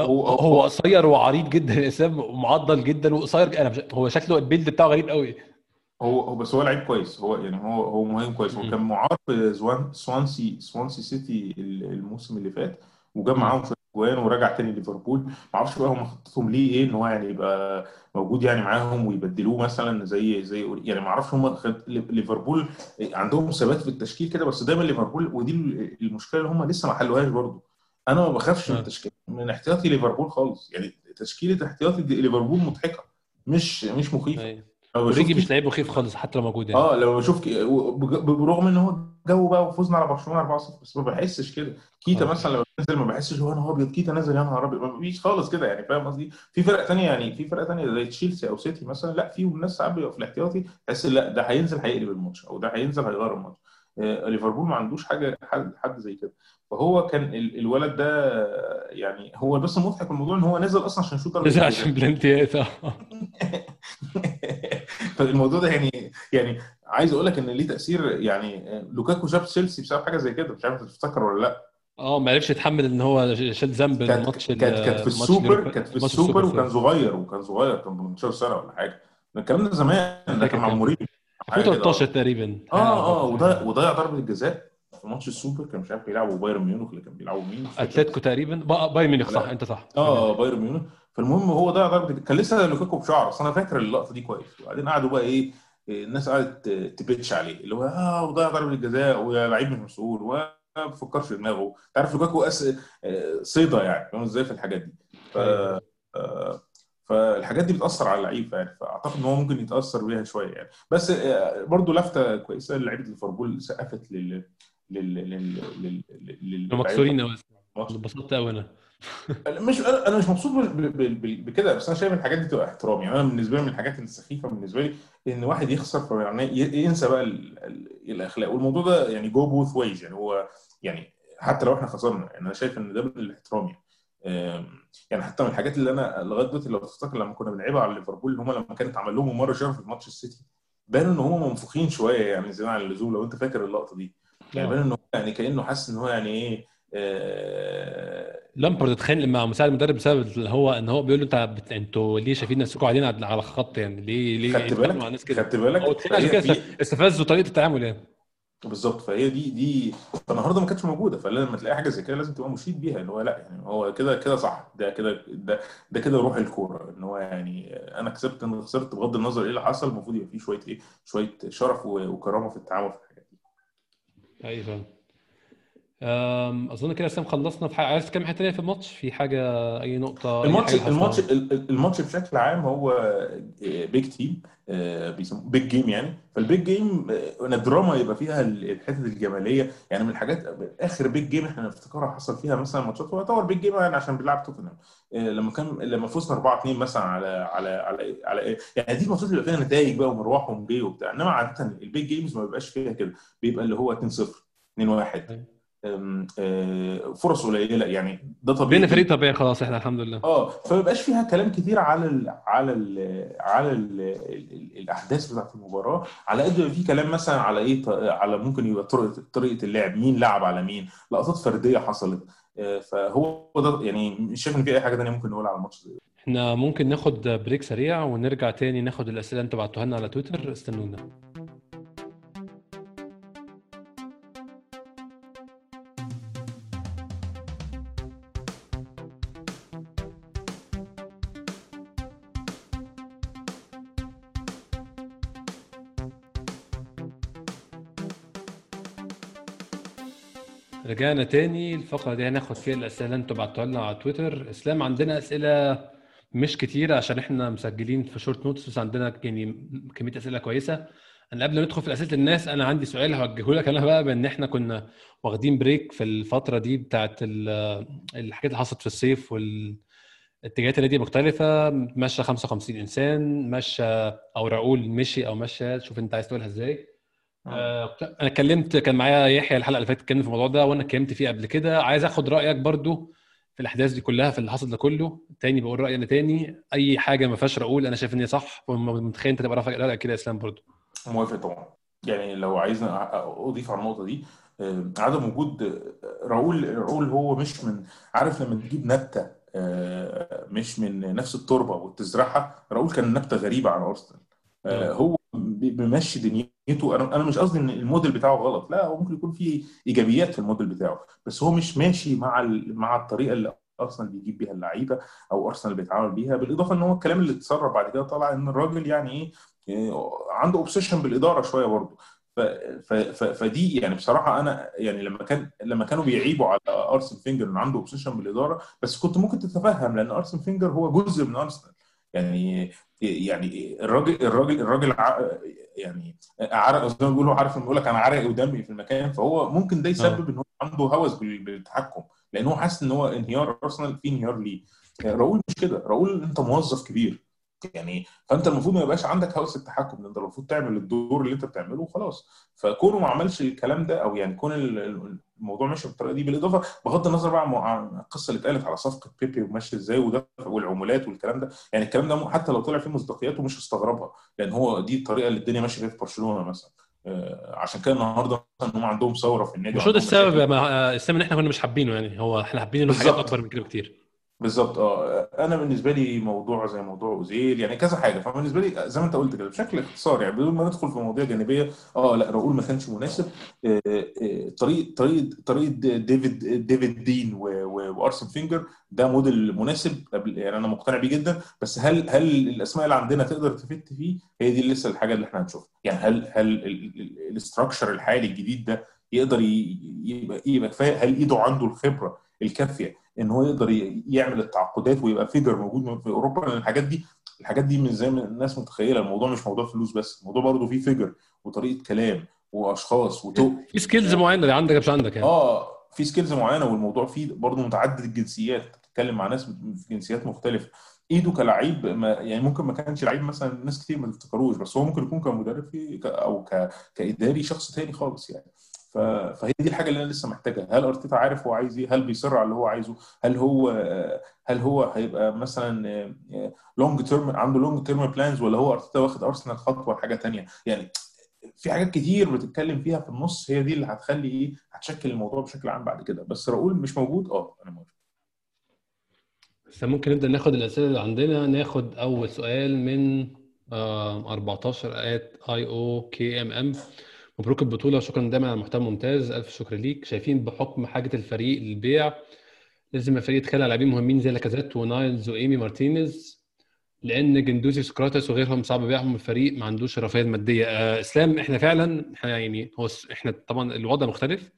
هو هو هو قصير وعريض جدا يا سام ومعضل جدا وقصير أنا مش... هو شكله ال build بتاعه غريب قوي. هو هو بس هو لعيب كويس هو يعني هو هو مهاجم كويس. هو. كان معار في سوانسي سوانسي سيتي الموسم اللي فات وجاب. معاهم شوية جوان ورجع تاني ليفربول. ما أعرفش بقى هم خطتهم ليه إيه إن هو يعني يبقى موجود يعني معاهم ويبدلوه مثلا زي زي يعني ما أعرفش هم خد- ليفربول عندهم ثبات في التشكيل كده بس دايما ليفربول ودي المشكلة اللي هم لسه ما حلوهاش برضه. أنا ما بخافش من آه. تشكيل من احتياطي ليفربول خالص. يعني تشكيلة احتياطي ليفربول مضحكة مش مش مخيفة. لو اوريجي مش لعيب مخيف خالص حتى لو موجود يعني. آه لو بشوف كي- برغم إن هو جو بقى وفوزنا على برشلونة 4-0 بس ما بحسش كده. كيتا آه. مثلا لما بنزل ما بحسش هو يا نهار أبيض كيتا نزل يا نهار أبيض. ما فيش خالص كده يعني فاهم قصدي؟ في فرق تانية يعني في فرق تانية زي تشيلسي أو سيتي مثلا لا فيهم ناس ساعات بيبقى في الاحتياطي تحس لا ده هينزل هيقلب الماتش أو ده هينزل هيغير الماتش. آه، ليفربول ما عندوش حاجة حد, حد زي كده. فهو كان ال- الولد ده آه، يعني هو بس المضحك في الموضوع إن هو نزل أصلا عشان ضربه نزل عشان بلانتيات آه. فالموضوع ده يعني يعني عايز أقول لك إن ليه تأثير يعني لوكاكو جاب تشيلسي بسبب حاجة زي كده مش عارف تفتكر ولا لأ. آه ما عرفش يتحمل إن هو شال ذنب الماتش ال- كانت كانت في السوبر كانت في السوبر وكان صغير وكان صغير كان ب 18 سنة ولا حاجة. الكلام ده زمان ده كان مع مورينيو. حاجة كده. 2013 آه تقريبا. آه آه وضيع وضيع ضربة الجزاء في ماتش السوبر كان مش عارف بيلعبوا بايرن ميونخ اللي كان بيلعبوا مين؟ أتلتيكو تقريبا. با- بايرن ميونخ صح. أنت صح. آه بايرن ميونخ. فالمهم هو ضيع ضربة كان لسه لوكاكو بشعر اصل أنا فاكر اللقطة دي كويس. وبعدين قعدوا بقى إيه الناس قعدت ت bitch عليه. اللي هو آه وضيع ضربة الجزاء ويا لعيب مش مسؤول وما بيفكرش في دماغه. أنت عارف لوكاكو أس... آه، صيده يعني. فاهم إزاي في الحاجات دي؟ ف... أيوة. آه، فالحاجات دي بتأثر على اللعيب يعني فأعتقد إن هو ممكن يتأثر بيها شوية يعني. بس آه، برضو لفتة كويسة. لعيبة ليفربول سقفت لل لل لل لل كانوا مكسورين قوي أنا. مش أنا مش مبسوط بكده بس أنا شايف الحاجات دي تبقى احترام. يعني أنا بالنسبة لي من الحاجات السخيفة بالنسبة لي إن واحد يخسر فيعني ي- ينسى بقى ال- ال- الأخلاق. والموضوع ده يعني جو بوث ويز يعني هو يعني حتى لو إحنا خسرنا يعني أنا شايف إن ده من الاحترام يعني يعني حتى من الحاجات اللي أنا لغاية دلوقتي لو تفتكر لما كنا بنلعبها على ليفربول هم لما كانت عمل لهم مره شرف في ماتش السيتي بانوا إن هم منفوخين شوية يعني زيادة عن اللزوم. لو أنت فاكر اللقطة دي. يعني ان هو يعني كأنه حاسس إن هو يعني إيه آه، لامبرد اتخانق مع مساعد المدرب بسبب اللي هو إن هو بيقول له أنت بت... أنتوا ليه شايفين نفسكم قاعدين على الخط يعني؟ ليه ليه خدت مع بالك؟ الناس كده؟ خدت بالك؟ عشان كده استفزوا طريقة التعامل يعني. بالظبط. فهي دي دي فالنهاردة ما كانتش موجودة. فلما تلاقي حاجة زي كده لازم تبقى مشيد بيها اللي هو لأ يعني هو كده كده صح. ده كده ده ده كده روح الكورة. إن هو يعني أنا كسبت أنا خسرت بغض النظر إيه اللي حصل المفروض يبقى فيه شوية إيه شوية شرف وكرامة في التعامل. في الحاجات دي أيوه فاهم أم، أظن كده سام خلصنا في حاجة. عايز تتكلم حاجة تانية في الماتش؟ في حاجة أي نقطة الماتش حاجة الماتش الماتش بشكل عام هو big game بيسموه big game يعني. فال big game إن الدراما يبقى فيها ال- الحتة الجمالية. يعني من الحاجات آخر big game إحنا نفتكرها حصل فيها مثلا ماتشات هو يعتبر big game يعني عشان بيلعب توتنهام. آه، لما كان لما فزنا 4 2 مثلا على على على على؟ يعني دي الماتشات بيبقى فيها نتائج بقى ومروح ومجي وبتاع. إنما عادة ال big games ما بيبقاش فيها كده. بيبقى اللي هو 2 0 2 1 فرص قليلة. يعني ده طبيعي بين فريق طبيعي خلاص إحنا الحمد لله. آه فما يبقاش فيها كلام كتير على ال على ال على ال الأحداث بتاعت المباراة. على قد ما في كلام مثلا على إيه على ممكن يبقى طريقه طريقة اللعب مين لعب على مين لقطات فردية حصلت. فهو ده يعني مش شايف إن في أي حاجة ثانية ممكن نقولها على الماتش ده. إحنا ممكن ناخد بريك سريع ونرجع تاني ناخد الأسئلة اللي أنتوا بعتوها لنا على تويتر. استنونا. رجعنا تاني الفقرة دي هناخد فيها الأسئلة اللي أنتوا بعتوها لنا على تويتر. إسلام عندنا أسئلة مش كتيرة عشان إحنا مسجلين في short notice بس عندنا يعني كمية أسئلة كويسة. أنا قبل ما ندخل في أسئلة الناس أنا عندي سؤال هوجهه لك أنا بقى بإن إحنا كنا واخدين break في الفترة دي بتاعت الحاجات اللي حصلت في الصيف وال اتجاهات النادي مختلفة. مشى سانليهي مشى أو راؤول مشي أو مشى شوف أنت عايز تقولها إزاي. آه. أنا اتكلمت كان معايا يحيى الحلقة اللي فاتت اتكلم في الموضوع ده وأنا اتكلمت فيه قبل كده. عايز آخد رأيك برضو في الأحداث دي كلها في اللي حصل ده كله. تاني بقول رأيي أنا تاني. أي حاجة ما فيهاش راؤول أنا شايف إن هي صح متخيل أنت تبقى رأيك كده يا إسلام برضو. موافق طبعا. يعني لو عايزنا أضيف على النقطة دي عدم وجود راؤول راؤول هو مش من عارف لما تجيب نبتة مش من نفس التربة وتزرعها راؤول كان نبتة غريبة عن أرسنال. هو بيمشي دنيته. أنا أنا مش قصدي إن الموديل بتاعه غلط. لا هو ممكن يكون فيه إيجابيات في الموديل بتاعه بس هو مش ماشي مع مع الطريقة اللي أرسنال بيجيب بيها اللعيبة أو أرسنال بيتعامل بيها. بالإضافة إن هو الكلام اللي اتسرب بعد كده طلع إن الراجل يعني إيه عنده obsession بالإدارة شوية برضه. فدي يعني بصراحة أنا يعني لما كان لما كانوا بيعيبوا على أرسن فينجر انه عنده اوبسيشن بالإدارة بس كنت ممكن تتفهم لأن أرسن فينجر هو جزء من أرسنال. يعني يعني الراجل الراجل الراجل يعني عرق زي ما بيقولوا عارف بيقول لك أنا عرقي ودمي في المكان فهو ممكن ده يسبب إن هو عنده هوس بالتحكم لأن هو حاسس إن هو انهيار أرسنال في انهيار ليه. راؤول مش كده راؤول أنت موظف كبير يعني فأنت المفروض ما يبقاش عندك هوس التحكم أنت المفروض تعمل الدور اللي أنت بتعمله وخلاص. فكونه ما عملش الكلام ده أو يعني كون الموضوع ماشي بالطريقة دي بالإضافة بغض النظر بقى عن القصة اللي اتقالت على صفقة بيبي وماشي إزاي وده والعمولات والكلام ده. يعني الكلام ده حتى لو طلع فيه مصداقياته مش هستغربها لأن هو دي الطريقة اللي الدنيا ماشية فيها في برشلونة مثلا. عشان كده النهارده مثلا هم عندهم ثورة في النادي مش هو ده السبب السبب إن إحنا كنا مش حابينه يعني. هو إحنا حابين إنه حاجات أكبر من كده بكتير. بالظبط. آه أنا بالنسبة لي موضوع زي موضوع أوزيل يعني كذا حاجة. فبالنسبة لي زي ما أنت قلت كده بشكل اختصار يعني بدون ما ندخل في مواضيع جانبية آه لا راؤول ما كانش مناسب. آه آه طريقه طريقه طريقه ديفيد ديفيد دين وأرسن فينجر ده موديل مناسب يعني أنا مقتنع بيه جدا. بس هل هل الأسماء اللي عندنا تقدر ت fit فيه؟ هي دي لسه الحاجة اللي إحنا هنشوفها. يعني هل هل ال structure الحالي الجديد ده يقدر يبقى يبقى كفاية؟ هل إيدو عنده الخبرة الكافية؟ إن هو يقدر يعمل التعاقدات ويبقى figure موجود في أوروبا لأن الحاجات دي الحاجات دي مش زي ما الناس متخيلة. الموضوع مش موضوع فلوس بس الموضوع برضه فيه figure وطريقة كلام وأشخاص وتو في skills معينة اللي عندك مش عندك يعني. آه في skills معينة والموضوع فيه برضه متعدد الجنسيات. بتتكلم مع ناس في جنسيات مختلفة. ايدو كلعيب ما يعني ممكن ما كانش لعيب مثلا ناس كتير ما تفتكروش بس هو ممكن يكون كمدرب في أو ك... كإداري شخص تاني خالص يعني. فهي دي الحاجة اللي أنا لسه محتاجها. هل أرتيتا عارف هو عايز إيه؟ هل بيصر على اللي هو عايزه؟ هل هو هل هو هيبقى مثلا long term عنده long term plans ولا هو أرتيتا واخد ارسنال خطوة لحاجة ثانية يعني في حاجات كتير بتتكلم فيها في النص هي دي اللي هتخلي إيه؟ هتشكل الموضوع بشكل عام بعد كده. بس راؤول مش موجود؟ آه أنا موافق. بس ممكن نبدأ ناخد الأسئلة اللي عندنا. ناخد أول سؤال من 14 ات اي أو كي ام ام مبروك البطولة شكرا دايما على المحتوى الممتاز ألف شكر ليك. شايفين بحكم حاجة الفريق للبيع لازم الفريق يتخلى على لاعبين مهمين زي لاكازيت ونايلز وإيمي مارتينيز لأن جندوزي وسكراتس وغيرهم صعب بيعهم الفريق ما عندوش الرفاهيه الماديه آه إسلام إحنا فعلا إحنا يعني هو إحنا طبعا الوضع مختلف.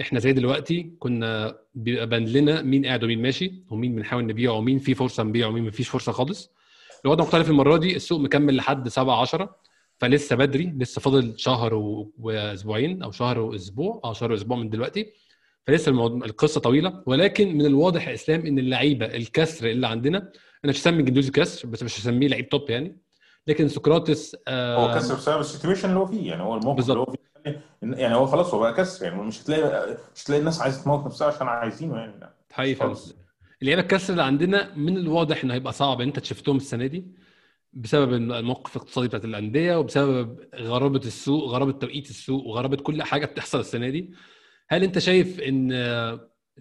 إحنا زي دلوقتي كنا بيبقى بان لنا مين قاعد ومين ماشي ومين بنحاول نبيعه ومين في فرصة نبيعه ومين مفيش فرصة خالص. الوضع مختلف المرة دي السوق مكمل لحد 7 10 فلسه بدري لسه فاضل شهر. واسبوعين أو شهر وأسبوع أو شهر وأسبوع من دلوقتي. فلسه الموضوع القصة طويلة. ولكن من الواضح يا إسلام إن اللعيبة الكسر اللي عندنا أنا مش هسمي جندوزي كسر بس مش هسميه لعيب top يعني. لكن سقراطس آه هو كسر بسبب السيتويشن اللي هو فيه. يعني هو الموقف اللي هو فيه يعني هو خلاص هو بقى كسر. يعني مش هتلاقي مش هتلاقي الناس عايزة تموت نفسها عشان عايزينه يعني. حقيقي. اللعيبة الكسر اللي عندنا من الواضح إنه هيبقى صعب. أنت شفتهم السنة دي؟ بسبب الموقف الاقتصادي بتاعت الأندية وبسبب غرابة السوق غرابة توقيت السوق وغرابة كل حاجة بتحصل السنة دي. هل أنت شايف إن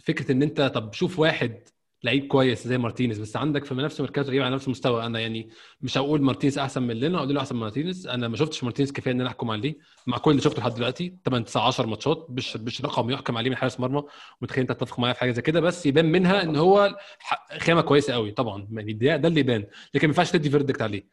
فكرة إن أنت طب شوف واحد لعيب كويس زي مارتينيز بس عندك في نفس مركزه لعيب على نفس المستوى أنا يعني مش هقول مارتينيز أحسن من لينو ولا لينو أحسن من مارتينيز. أنا ما شفتش مارتينيز كفاية إن أنا أحكم عليه. مع كل اللي شفته لحد دلوقتي 8 9 10 ماتشات مش مش رقم يحكم عليه من حارس مرمى. متخيل أنت تتفق معايا في حاجة زي كده؟ بس يبان منها إن هو خامة كويسة قوي طبعا. يعني ده, ده اللي يبان. لكن ما ينفعش تدي verdict عليه.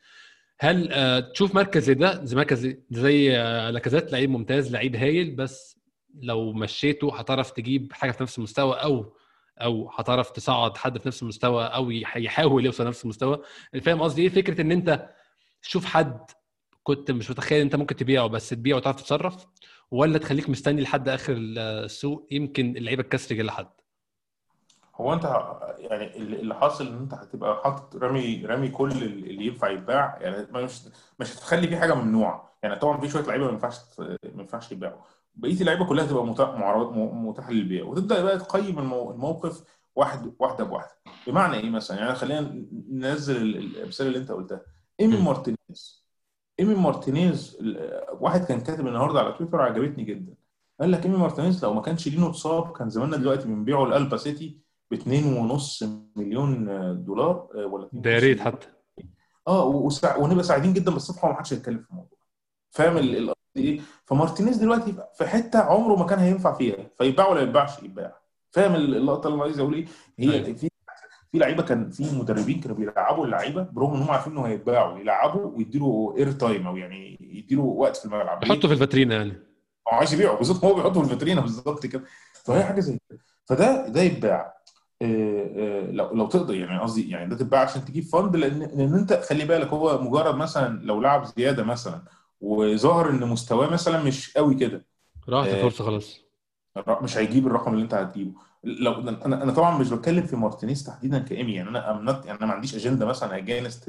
هل آه، تشوف مركز زي ده زي مركز زي آه، لاكازيت لعيب ممتاز لعيب هايل بس لو مشيته هتعرف تجيب حاجة في نفس المستوى أو أو هتعرف تصعد حد في نفس المستوى أو يح- يحاول يوصل نفس المستوى. فاهم قصدي؟ إيه فكرة إن أنت تشوف حد كنت مش متخيل أنت ممكن تبيعه بس تبيعه وتعرف تتصرف ولا تخليك مستني لحد آخر السوق يمكن اللعيبة يجي لحد هو أنت يعني اللي حاصل إن أنت هتبقى حاطط رامي رامي كل اللي ينفع يتباع يعني مش مش هتخلي فيه حاجة ممنوعة. يعني طبعا في شوية لعيبة ما ينفعش ما ينفعش يتباعوا بقية اللعيبة كلها تبقى متاحة للبيع وتبدأ بقى تقيم المو- الموقف واحد واحدة بواحدة. بمعنى إيه مثلا؟ يعني خلينا ننزل ال- الأمثلة اللي أنت قلتها. إيمي. مارتينيز. إيمي مارتينيز واحد كان كاتب النهارده على تويتر عجبتني جدا. قال لك إيمي مارتينيز لو ما كانش لينو اتصاب كان زماننا دلوقتي بنبيعه لأي باسيتي ب 2.5 مليون دولار آه، ولا 2.5 ده يا ريت حتى. آه. ونبقى سعيدين جدا بالصفقه وما حدش هيتكلم في الموضوع. فاهم إيه فمارتينيز دلوقتي في حتة عمره ما كان هينفع فيها فيتباع ولا يتباعش؟ يتباع. فاهم اللقطة اللي أنا عايز أقول إيه؟ هي أيوة. في في لعيبة كان في مدربين كانوا بيلعبوا اللعيبة برغم إن هم عارفين إنه هيتباعوا يلعبوا ويديله air time أو يعني يديله وقت في الملعب. ليه؟ حطه في الفاترينا يعني. هو عايز يبيعه بالظبط هو بيحطه في الفيترينا بالظبط كده. فهي حاجة زي كده. فده ده يتباع. آه، آه، لو لو تقدر يعني قصدي يعني ده تتباع عشان تجيب fund لأن لأن أنت خلي بالك هو مجرد مثلا لو لعب زيادة مثلا وظهر إن مستواه مثلا مش قوي كده. راحت آه، الفرصة خلاص. مش هيجيب الرقم اللي أنت هتجيبه. لو أنا أنا طبعا مش بتكلم في مارتينيز تحديدا كإيمي يعني أنا not- يعني أنا ما عنديش أجندة مثلا against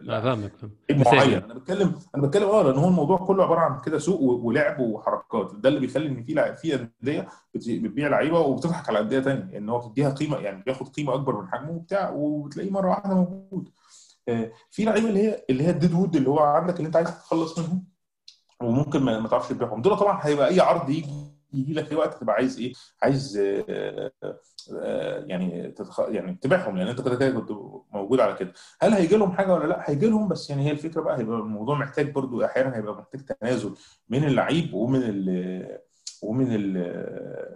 لا فاهمك. معين. أنا بتكلم أنا بتكلم آه لأن هو الموضوع كله عبارة عن كده سوق ولعب وحركات. ده اللي بيخلي إن في في أندية بت- بتبيع لعيبة وبتضحك على أندية ثانية إن هو بتديها قيمة يعني بياخد قيمة أكبر من حجمه وبتاع وبتلاقيه مرة واحدة موجود. في لعيبة اللي هي اللي هي ال dead wood اللي هو عندك اللي انت عايز تتخلص منهم وممكن ما تعرفش تبيعهم. دول طبعا هيبقى أي عرض يجي يجي لك في وقت تبقى عايز إيه؟ عايز آه، آه، يعني تتخ... يعني تبيعهم لأن أنت كده كده كنت موجود على كده. هل هيجي لهم حاجة ولا لأ؟ هيجي لهم بس يعني هي الفكرة بقى هيبقى الموضوع محتاج برضو أحيانا هيبقى محتاج تنازل من اللعيب ومن ال ومن ال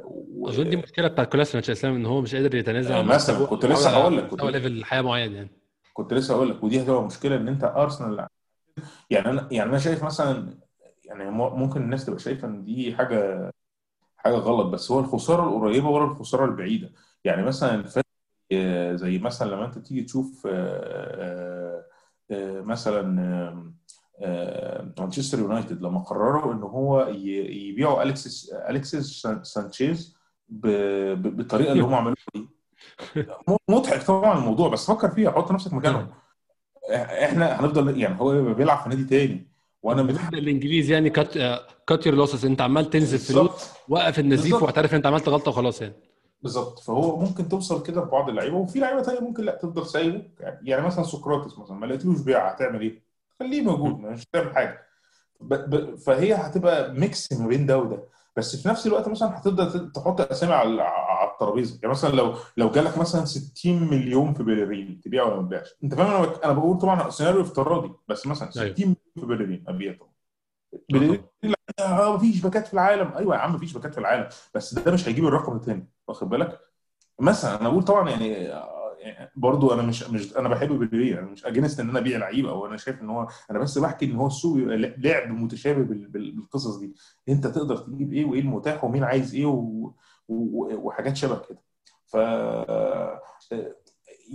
و- أظن دي مشكلة بتاعت كولاسينيتش اسلام إن هو مش قادر يتنازل مثلا كنت لسه هقول لك مستوى level الحياة معين يعني. كنت لسه هقول لك ودي هتبقى مشكلة إن أنت ارسنال يعني أنا يعني أنا شايف مثلا يعني ممكن الناس تبقى شايفة إن دي حاجة حاجة غلط بس هو الخسارة القريبة ورا الخسارة البعيدة. يعني مثلا آه، زي مثلا لما أنت تيجي تشوف آه، آه، مثلا مانشستر يونايتد لما قرروا إن هو يبيعوا أليكسيس أليكسيس سان- سانشيز بالطريقة اللي هم عملوها دي. مضحك طبعا الموضوع بس فكر فيها حط نفسك مكانهم. إحنا هنفضل يعني هو بيلعب في نادي تاني وأنا بالنسبة للانجليزي يعني cut cut your losses أنت عمال تنزل فلوس وقف النزيف. واعترف إن أنت عملت غلطة وخلاص يعني. بالظبط. فهو ممكن توصل كده في بعض اللعيبة وفي لعيبة تانية ممكن لا تفضل سايبه. يعني مثلا سقراطس مثلا ما لقيتلوش بيع هتعمل إيه؟ خليه موجود مش هتعمل حاجة. ب... ب... فهي هتبقى mix ما بين ده وده. بس في نفس الوقت مثلا هتبدا تحط أسامي على الترابيزة. يعني مثلا لو لو جالك مثلا 60 مليون في بيلرين تبيع ولا ما تبيعش؟ أنت فاهم أنا. أنا بقول طبعا سيناريو افتراضي بس مثلا 60 أيوة. مليون في بيلرين ابيع طبعا. بيلرين لا آه، مفيش باكات في العالم. أيوه يا عم مفيش باكات في العالم. بس ده مش هيجيب الرقم الثاني واخد بالك؟ مثلا أنا بقول طبعا يعني آه، يعني برضو أنا مش مش أنا بحب بيلرين أنا مش against إن أنا أبيع لعيب أو أنا شايف إن هو أنا بس بحكي إن هو السوق لعب متشابه بال- بال- بالقصص دي. أنت تقدر تجيب إيه وإيه المتاح ومين عايز إيه و... وحاجات شبه كده. ف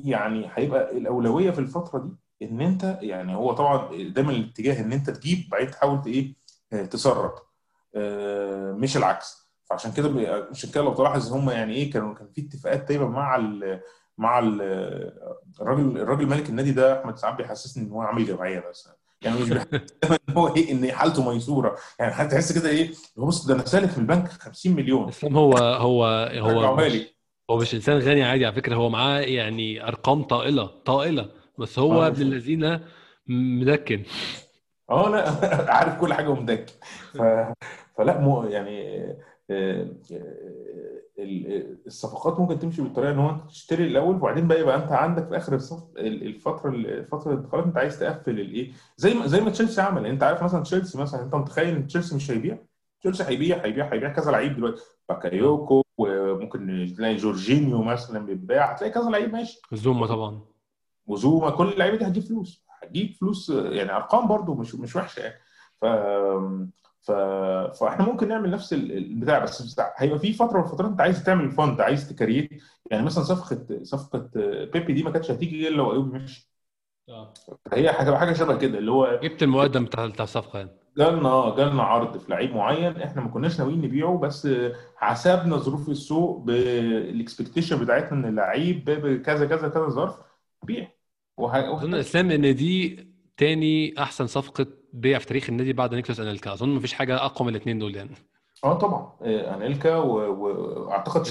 يعني هيبقى الأولوية في الفترة دي إن أنت يعني هو طبعا دايما الاتجاه إن أنت تجيب بعدين تحاول إيه آه، تسرب. آه، مش العكس. فعشان كده عشان كده لو تلاحظ هم يعني إيه كانوا كان في اتفاقات دايما مع ال مع ال الراجل الراجل مالك النادي ده أحمد سعد بيحسسني إن هو عامل جمعية بس. يعني مش ان هو إيه إن حالته ميسورة؟ يعني هتحس كده إيه؟ بص ده أنا سالك في البنك 50 مليون. إسلام هو هو هو مش هو مش إنسان غني عادي على فكرة هو معاه يعني أرقام طائلة طائلة. بس هو آه. ابن الذين مدكن. آه لا عارف كل حاجة ومذاكر ف... فلا مو يعني آه، آه، الصفقات ممكن تمشي بالطريقة إن هو أنت تشتري الأول وبعدين بقى يبقى أنت عندك في آخر الصف ال- الفترة الفترة الانتقالات أنت عايز تقفل الإيه؟ زي ما زي ما تشيلسي عمل. يعني أنت عارف مثلا تشيلسي مثلا أنت متخيل إن تشيلسي مش هيبيع؟ تشيلسي هيبيع هيبيع هيبيع كذا لعيب دلوقتي. باكايوكو وممكن تلاقي جورجينيو مثلا بيتباع. هتلاقي كذا لعيب ماشي. زوما طبعا. وزوما كل اللعيبة دي هتجيب فلوس. هتجيب فلوس يعني أرقام برضو مش مش وحشة يعني. ف ف فاحنا ممكن نعمل نفس ال- البتاع بس هيبقى في فترة من الفترات انت عايز تعمل fund عايز ت create. يعني مثلا صفقه صفقه بيبي دي ما كانتش هتيجي الا لو ايوبي مشي. هي هتبقى حاجة شبه كده اللي هو جبت المقدم بتاع بتاع الصفقه يعني. جالنا آه جالنا عرض في لعيب معين إحنا ما كناش ناويين نبيعه بس حسبنا ظروف السوق بال expectation بتاعتنا إن اللعيب بكذا كذا كذا ظرف بيع. أظن إسلام إن دي تاني أحسن صفقة بيع في تاريخ النادي بعد نيكلاس أنيلكا. أظن مفيش حاجة أقوى من الاثنين دول يعني. آه طبعا. آه، أنيلكا واعتقد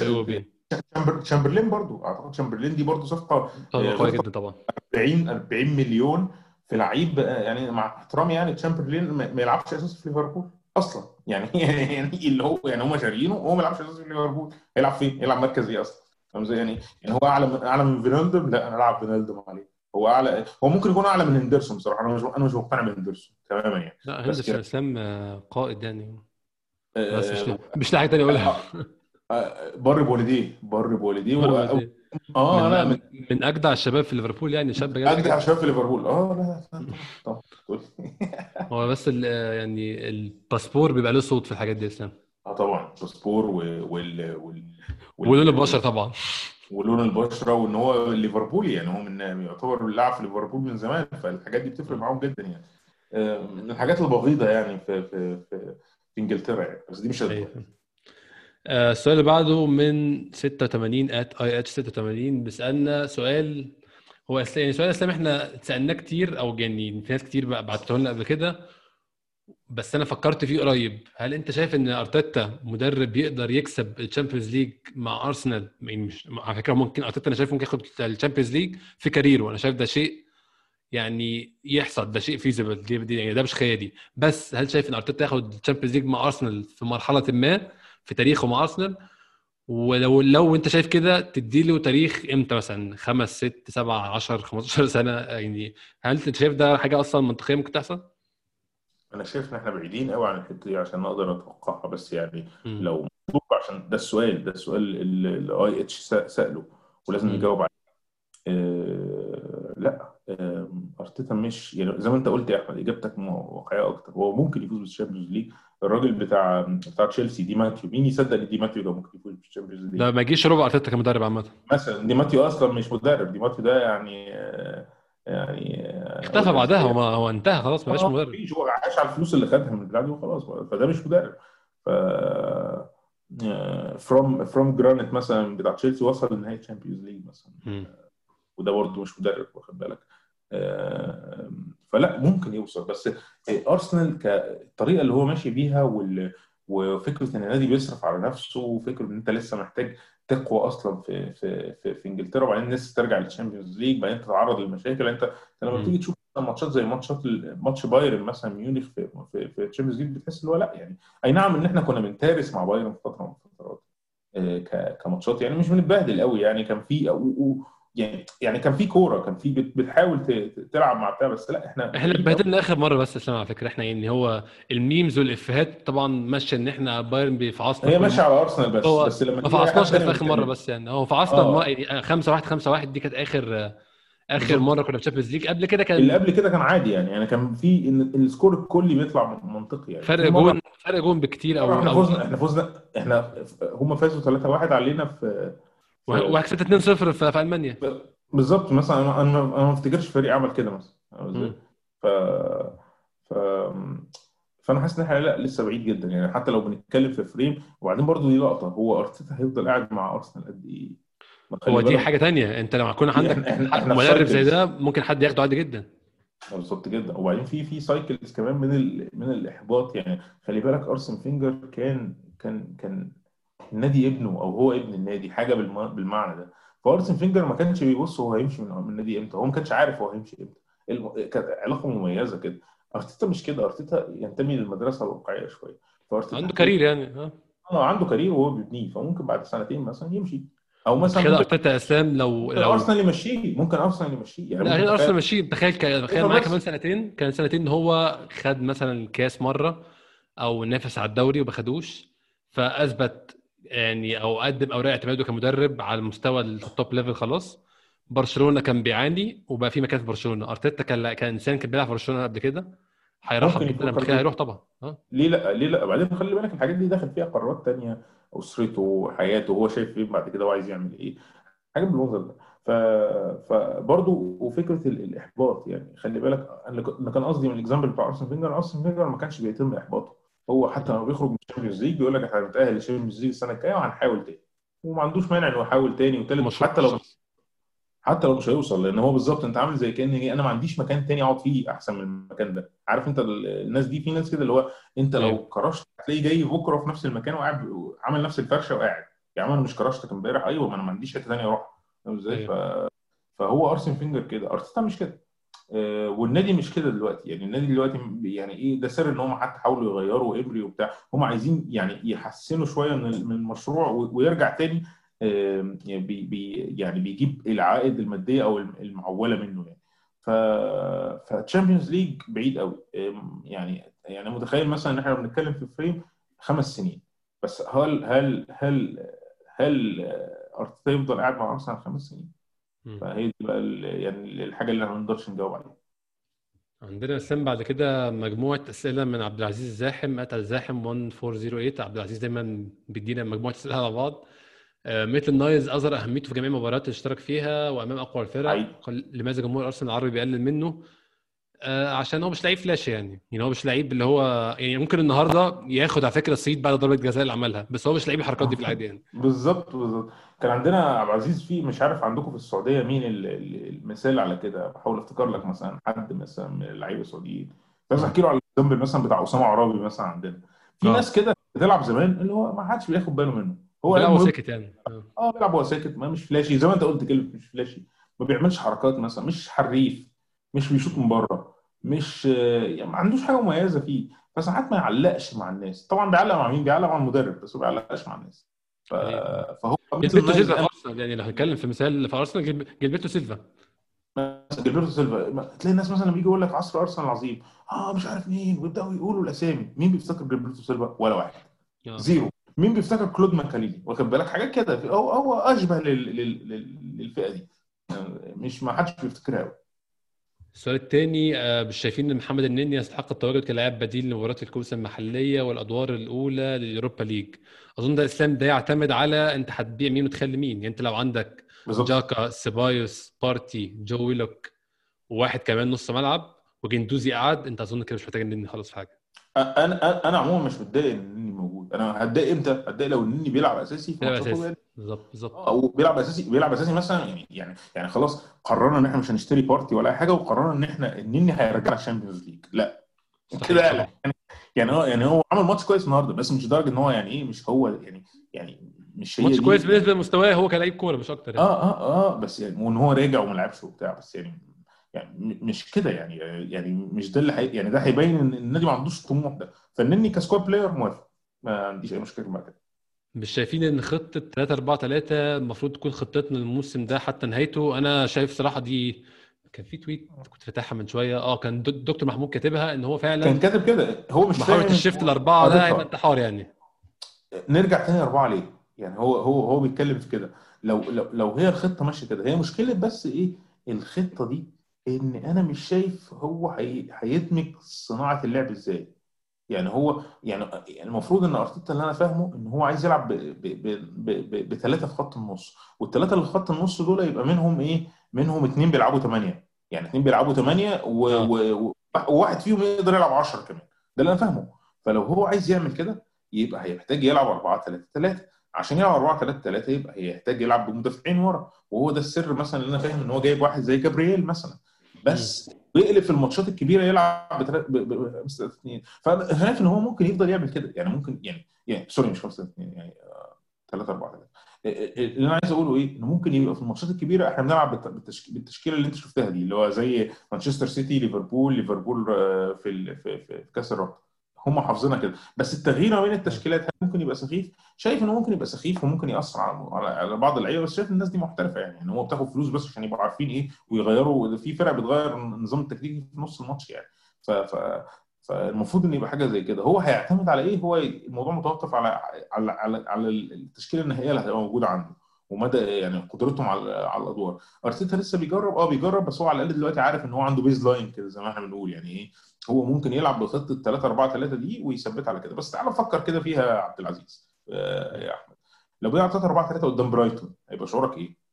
شامبرلين برضو. أعتقد شامبرلين دي برضو صفقة آه، قوي صفقة جدا طبعا. 40 40 مليون في لعيب آه، يعني مع احترامي يعني تشامبرلين ما يلعبش اساسي في ليفربول أصلا. يعني يعني اللي هو يعني هم شاريينه وهو ما يلعبش اساسي في ليفربول. هيلعب فين؟ يلعب مركز إيه أصلا؟ يعني يعني هو أعلى من أعلى من فينالدوم؟ لا أنا ألعب فينالدوم عليه. هو أعلى هو ممكن يكون أعلى من هندرسون بصراحة. أنا مش أنا مش مقتنع بهندرسون تماما يعني. لا هندرسون اسلام آه، قائد يعني. بس مش آه، مش لاقي تانية أقولها. آه، بر بوليديه بر بوليديه. آه لا من من أجدع الشباب في ليفربول يعني شاب أجدع جدا شباب في ليفربول. آه لا تقول هو بس يعني الباسبور بيبقى له صوت في الحاجات دي يا اسلام آه طبعا. باسبور و- وال وال ولون البشره طبعا. ولون البشرة وإن هو ليفربولي يعني هو من يعتبر لاعب في ليفربول من زمان فالحاجات دي بتفرق معاهم جدا يعني. آه، من الحاجات البغيضة يعني في في في, في إنجلترا يعني بس دي مش آه، السؤال اللي بعده من 86 at AH 86 بيسألنا سؤال هو يعني سؤال أسلام إحنا اتسألناه كتير أو يعني في ناس كتير بقى بعتوه لنا قبل كده بس أنا فكرت فيه قريب. هل أنت شايف إن أرتيتا مدرب يقدر يكسب ال Champions League مع أرسنال؟ يعني مش على فكرة ممكن أرتيتا أنا شايف ممكن ياخد ال Champions League في career ه. أنا شايف ده شيء يعني يحصل ده شيء feasible دي, يعني ده مش خيالي. بس هل شايف إن أرتيتا ياخد ال Champions League مع أرسنال في مرحلة ما في تاريخه مع أرسنال؟ ولو لو أنت شايف كده تديله تاريخ إمتى مثلا؟ خمس ست سبع 10 15 سنة؟ يعني هل أنت شايف ده حاجة أصلا منطقية ممكن تحصل؟ أنا شايف إن إحنا بعيدين قوي عن الحتة دي عشان نقدر نتوقعها بس يعني مم. لو مطلوب عشان ده السؤال ده السؤال اللي ال AH سأله ولازم. نجاوب عليه. آه لا آه أرتيتا مش يعني زي ما أنت قلت يا أحمد إجابتك م- واقعية أكتر. هو ممكن يفوز بال Champions League. الراجل بتاع بتاع تشيلسي دي ماتيو مين يصدق إن دي ماتيو ده ممكن يفوز بال Champions League؟ لا ما يجيش ربع أرتيتا كمدرب عامة. مثلا دي ماتيو أصلا مش مدرب. دي ماتيو ده يعني آه يعني آه، اختفى بعدها هو هو انتهى خلاص ما بقاش آه، مدرب. مفيش هو عاش على الفلوس اللي خدها من البتاع دي وخلاص فده مش مدرب. أفرام أفرام جرانت مثلا بتاع تشيلسي وصل لنهائي Champions League مثلا. مم. وده برضه مش مدرب واخد بالك. آه، فلا ممكن يوصل. بس ارسنال كالطريقه اللي هو ماشي بيها وال وفكرة إن النادي بيصرف على نفسه وفكرة إن أنت لسه محتاج تقوى أصلا في في في, في إنجلترا وبعدين لسه ترجع لل Champions League بعدين تتعرض للمشاكل أنت لما. بتيجي تشوف ماتشات زي ماتشات ماتش بايرن مثلا ميونخ في في في ال Champions League بتحس إن هو لأ يعني أي نعم إن إحنا كنا بنتارس مع بايرن في فترة من الفترات آه، كماتشات يعني مش بنتبهدل قوي يعني كان في يعني يعني كان في كورة كان في بت- بتحاول تلعب مع بتاع بس لا إحنا إحنا اتبهدلنا آخر مرة بس إسلام على فكرة إحنا يعني هو ال memes والإفيهات طبعا ماشيه إن إحنا بايرن بيفعصنا هي ماشيه على أرسنال بس هو بس لما ما فعصناش في أخر مرة. بس يعني هو فعصنا آه. ما- يعني 5 1 5 1 دي كانت اخر آخر. مرة كنا في ال Champions League قبل كده اللي كان قبل كده كان عادي يعني يعني كان في ان ال score الكلي بيطلع منطقي يعني فرق جون فرق جون بكتير أو إحنا فزنا إحنا فزنا إحنا هم فازوا 3-1 علينا في في- وكسبت 2 0 في في ألمانيا. بالظبط مثلا أنا أنا ما افتكرش فريق عمل كده مثلا. ف ف فأنا حاسس إن إحنا لا لسه بعيد جدا يعني حتى لو بنتكلم في frame وبعدين برضو دي لقطة هو أرتيتا هيفضل قاعد مع أرسنال قد إيه؟ هو دي حاجة تانية أنت لما يكون عندك إحنا- إحنا- إحنا في مدرب زي. ده ممكن حد ياخده عادي جدا. بالظبط جدا. وبعدين في في cycles كمان من ال... من الإحباط يعني. خلي بالك أرسن فينجر كان كان كان النادي ابنه أو هو ابن النادي حاجة بالم... بالمعنى ده. فأرسن فينجر ما كانش بيبص هو هيمشي من النادي إمتى. هو ما كانش عارف هو هيمشي إمتى. كانت علاقة مميزة كده. أرتيتا مش كده. أرتيتا ينتمي للمدرسة الواقعية شوية. فأرتيتا عنده career يعني ها؟ آه عنده career وهو بيبنيه. فممكن بعد سنتين مثلا يمشي. أو مثلا كده أرتيتا اسلام لو لو أرسنال يمشيه. ممكن أرسنال يمشيه. يعني لا أرسنال يمشيه. تخيل تخيل معاه كمان سنتين. كان سنتين هو خد مثلا كاس مرة أو نافس على الدوري وما خدوش. فأثبت يعني أو قدم أوراق اعتماده كمدرب على المستوى ال top level خلاص. برشلونة كان بيعاني وبقى في مكان في برشلونة. أرتيتا كان كان إنسان كان بيلعب في برشلونة قبل كده. هيرحب جدا لما هيروح طبعا. ليه لا؟ ليه لا؟ بعدين خلي بالك الحاجات دي داخل فيها قرارات تانية أسرته حياته هو شايف فين بعد كده وعايز يعمل إيه. حاجات بالمنظر ده. ف... فبرضه وفكرة الإحباط يعني خلي بالك أنا كان قصدي من ال example بتاع أرسن فينجر. أرسن فينجر ما كانش بيتم احباطه هو حتى لما بيخرج من ال Champions League بيقول لك إحنا هنتأهل لل Champions League السنة الجاية وهنحاول تاني. وما عندوش مانع انه يحاول تاني وتالت حتى لو حتى لو مش هيوصل لأن هو بالظبط أنت عامل زي كان أنا ما عنديش مكان تاني أقعد فيه أحسن من المكان ده. عارف أنت الناس دي في ناس كده اللي هو أنت لو كرشت هتلاقيه جاي بكرة في نفس المكان وقاعد عامل نفس الفرشة وقاعد. يا عم أنا مش كرشتك امبارح أيوه ما أنا ما عنديش حتة ثانية أروح. فاهم إزاي؟ ف... فهو أرسن فينجر كده. أرتيتا مش كده. والنادي مش كده دلوقتي. يعني النادي دلوقتي يعني إيه ده سر إن هم حتى حاولوا يغيروا إيمري وبتاع. هم عايزين يعني يحسنوا شوية من المشروع ويرجع تاني يعني بي بي يعني بيجيب العائد المادية أو المعولة منه يعني. ف ف Champions League بعيد قوي يعني يعني متخيل مثلا إن إحنا بنتكلم في frame خمس سنين. بس هل هل هل هل أرتيتا يفضل قاعد مع أرسنال خمس سنين؟ فهي دي بقى يعني الحاجة اللي ما نقدرش نجاوب عليها. عندنا اسلام بعد كده مجموعة أسئلة من عبد العزيز الزاحم at الزاحم 1408 عبد العزيز دايما بيدينا مجموعة أسئلة على بعض. ميتلاند نايلز اظهر أهميته في جميع المباريات اللي اشترك فيها وأمام أقوى الفرق. لماذا جمهور أرسنال العربي بيقلل منه؟ آه عشان هو مش لعيب فلاش يعني. يعني هو مش لعيب اللي هو يعني ممكن النهارده ياخد على فكرة الصيد بعد ضربة جزاء اللي عملها بس هو مش لعيب الحركات دي في العادي يعني. بالظبط بالظبط. كان عندنا عبد العزيز في مش عارف عندكم في السعودية مين المثال على كده؟ بحاول افتكر لك مثلا حد مثلا من اللعيبة السعوديين. بس احكي له على الذنب مثلا بتاع أسامة عرابي مثلا عندنا. في آه. ناس كده بتلعب زمان اللي هو ما حدش بياخد باله منه. هو بيلعب ساكت يعني. آه. بيلعب وهو ساكت ما مش flashy. زي ما أنت قلت كلمة مش flashy. ما بيعملش حركات مثلا مش حريف مش بيشوط من بره مش يعني ما عندوش حاجة مميزة فيه. فساعات ما يعلقش مع الناس. طبعا بيعلق مع مين؟ بيعلق مع المدرب بس ما بيعلقش مع الناس. فهو جيلبرتو سيلفا ارسنال يعني لو هنتكلم في مثال في ارسنال جيلبرتو سيلفا. جيلبرتو سيلفا تلاقي الناس مثلا لما يجي يقول لك عصر أرسنال العظيم آه مش عارف مين ويبدأوا يقولوا الأسامي. مين بيفتكر جيلبرتو سيلفا؟ ولا واحد. zero. مين بيفتكر كلود ماكاليلي؟ واخد بالك؟ حاجات كده. هو هو أشبه لل... لل... للفئة دي. يعني مش ما حدش بيفتكرها قوي السؤال الثاني مش شايفين إن محمد النني يستحق التواجد كلاعب بديل لمباراة الكؤوس المحلية والأدوار الأولى لل Europa League؟ أظن ده اسلام ده يعتمد على أنت هتبيع مين وتخلي مين. يعني أنت لو عندك بالزبط. جاكا سيبايوس بارتي جو ويلوك وواحد كمان نص ملعب وجندوزي قعد أنت أظن كده مش محتاج النني خالص في حاجة. أنا أنا عموما مش متضايق إن النني موجود. أنا هتضايق إمتى؟ هتضايق لو النني بيلعب أساسي في أساسي. بالظبط بالظبط. أو بيلعب أساسي بيلعب أساسي مثلا يعني يعني يعني خلاص قررنا إن إحنا مش هنشتري بارتي ولا أي حاجة وقررنا إن إحنا النني هيرجع ال Champions League لا. كده لا يعني هو يعني هو عمل ماتش كويس النهارده بس مش لدرجة إن هو يعني إيه مش هو يعني يعني مش هي ماتش كويس بالنسبة لمستواه هو كلاعب كورة مش أكتر يعني. آه آه آه بس يعني وإن هو راجع وما لعبش وبتاع بس يعني يعني مش كده يعني يعني مش ده اللي حي... يعني ده هيبين إن النادي ما عندوش الطموح ده. فالنني ك squad player موافق. ما عنديش أي مشكلة مع كده مش شايفين إن خطة 3 4 3 المفروض تكون خطتنا الموسم ده حتى نهايته؟ أنا شايف صراحة دي كان في تويت كنت فاتحها من شوية. آه كان دكتور محمود كاتبها إن هو فعلا كان كاتب كده. هو مش محاولة الشيفت الأربعة ده هيبقى انتحار يعني. نرجع تاني أربعة ليه؟ يعني هو هو هو بيتكلم في كده. لو لو لو هي الخطة ماشية كده هي مشكلة بس إيه؟ الخطة دي إن أنا مش شايف هو هي... هيدمج صناعة اللعب إزاي. يعني هو يعني المفروض إن أرتيتا اللي أنا فاهمه إن هو عايز يلعب بثلاثه في خط النص. والثلاثه اللي في خط النص دول يبقى منهم إيه؟ منهم اثنين بيلعبوا ثمانيه يعني اثنين بيلعبوا ثمانيه و... و... وواحد فيهم يقدر يلعب 10 كمان. ده اللي أنا فاهمه. فلو هو عايز يعمل كده يبقى هيحتاج يلعب 4 3 3 عشان يلعب 4 3 3 يبقى هيحتاج يلعب بمدافعين ورا. وهو ده السر مثلا اللي أنا فاهم إن هو جايب واحد زي جابرييل مثلا. بس ويقلب في الماتشات الكبيرة يلعب بتلات- ب- 5 2 فأنا شايف إن هو ممكن يفضل يعمل كده. يعني ممكن يعني يعني sorry مش 5 2 يعني 3 4 3 اللي أنا عايز أقوله إيه؟ إنه ممكن يبقى في الماتشات الكبيرة إحنا بنلعب بالت- بالتشك- بالتشكيلة اللي أنت شفتها دي اللي هو زي مانشستر سيتي ليفربول ليفربول آه، في ال- في في كأس الرابطة. هم حافظينها كده. بس التغيير ما بين التشكيلات هل ممكن يبقى سخيف؟ شايف إنه ممكن يبقى سخيف وممكن يأثر على على بعض اللعيبة بس شايف الناس دي محترفة يعني إن هو بتاخد فلوس بس عشان يبقوا عارفين إيه ويغيروا. في فرق بتغير النظام التكتيكي في نص الماتش يعني. ف ف فالمفروض إن يبقى حاجة زي كده. هو هيعتمد على إيه؟ هو الموضوع متوقف على على على, على التشكيلة النهائية اللي هتبقى موجودة عنده ومدى يعني قدرتهم على على الأدوار. أرتيتا لسه بيجرب آه بيجرب بس هو على الأقل دلوقتي عارف إن هو عنده baseline كده زي ما إحنا بنقول. يعني إيه؟ هو ممكن يلعب بخطة 3 4 3 دي ويثبت على كده. بس تعال نفكر كده فيها يا عبد العزيز آه يا أحمد. لو بيلعب 3 4 3 قدام برايتون هيبقى شعورك إيه؟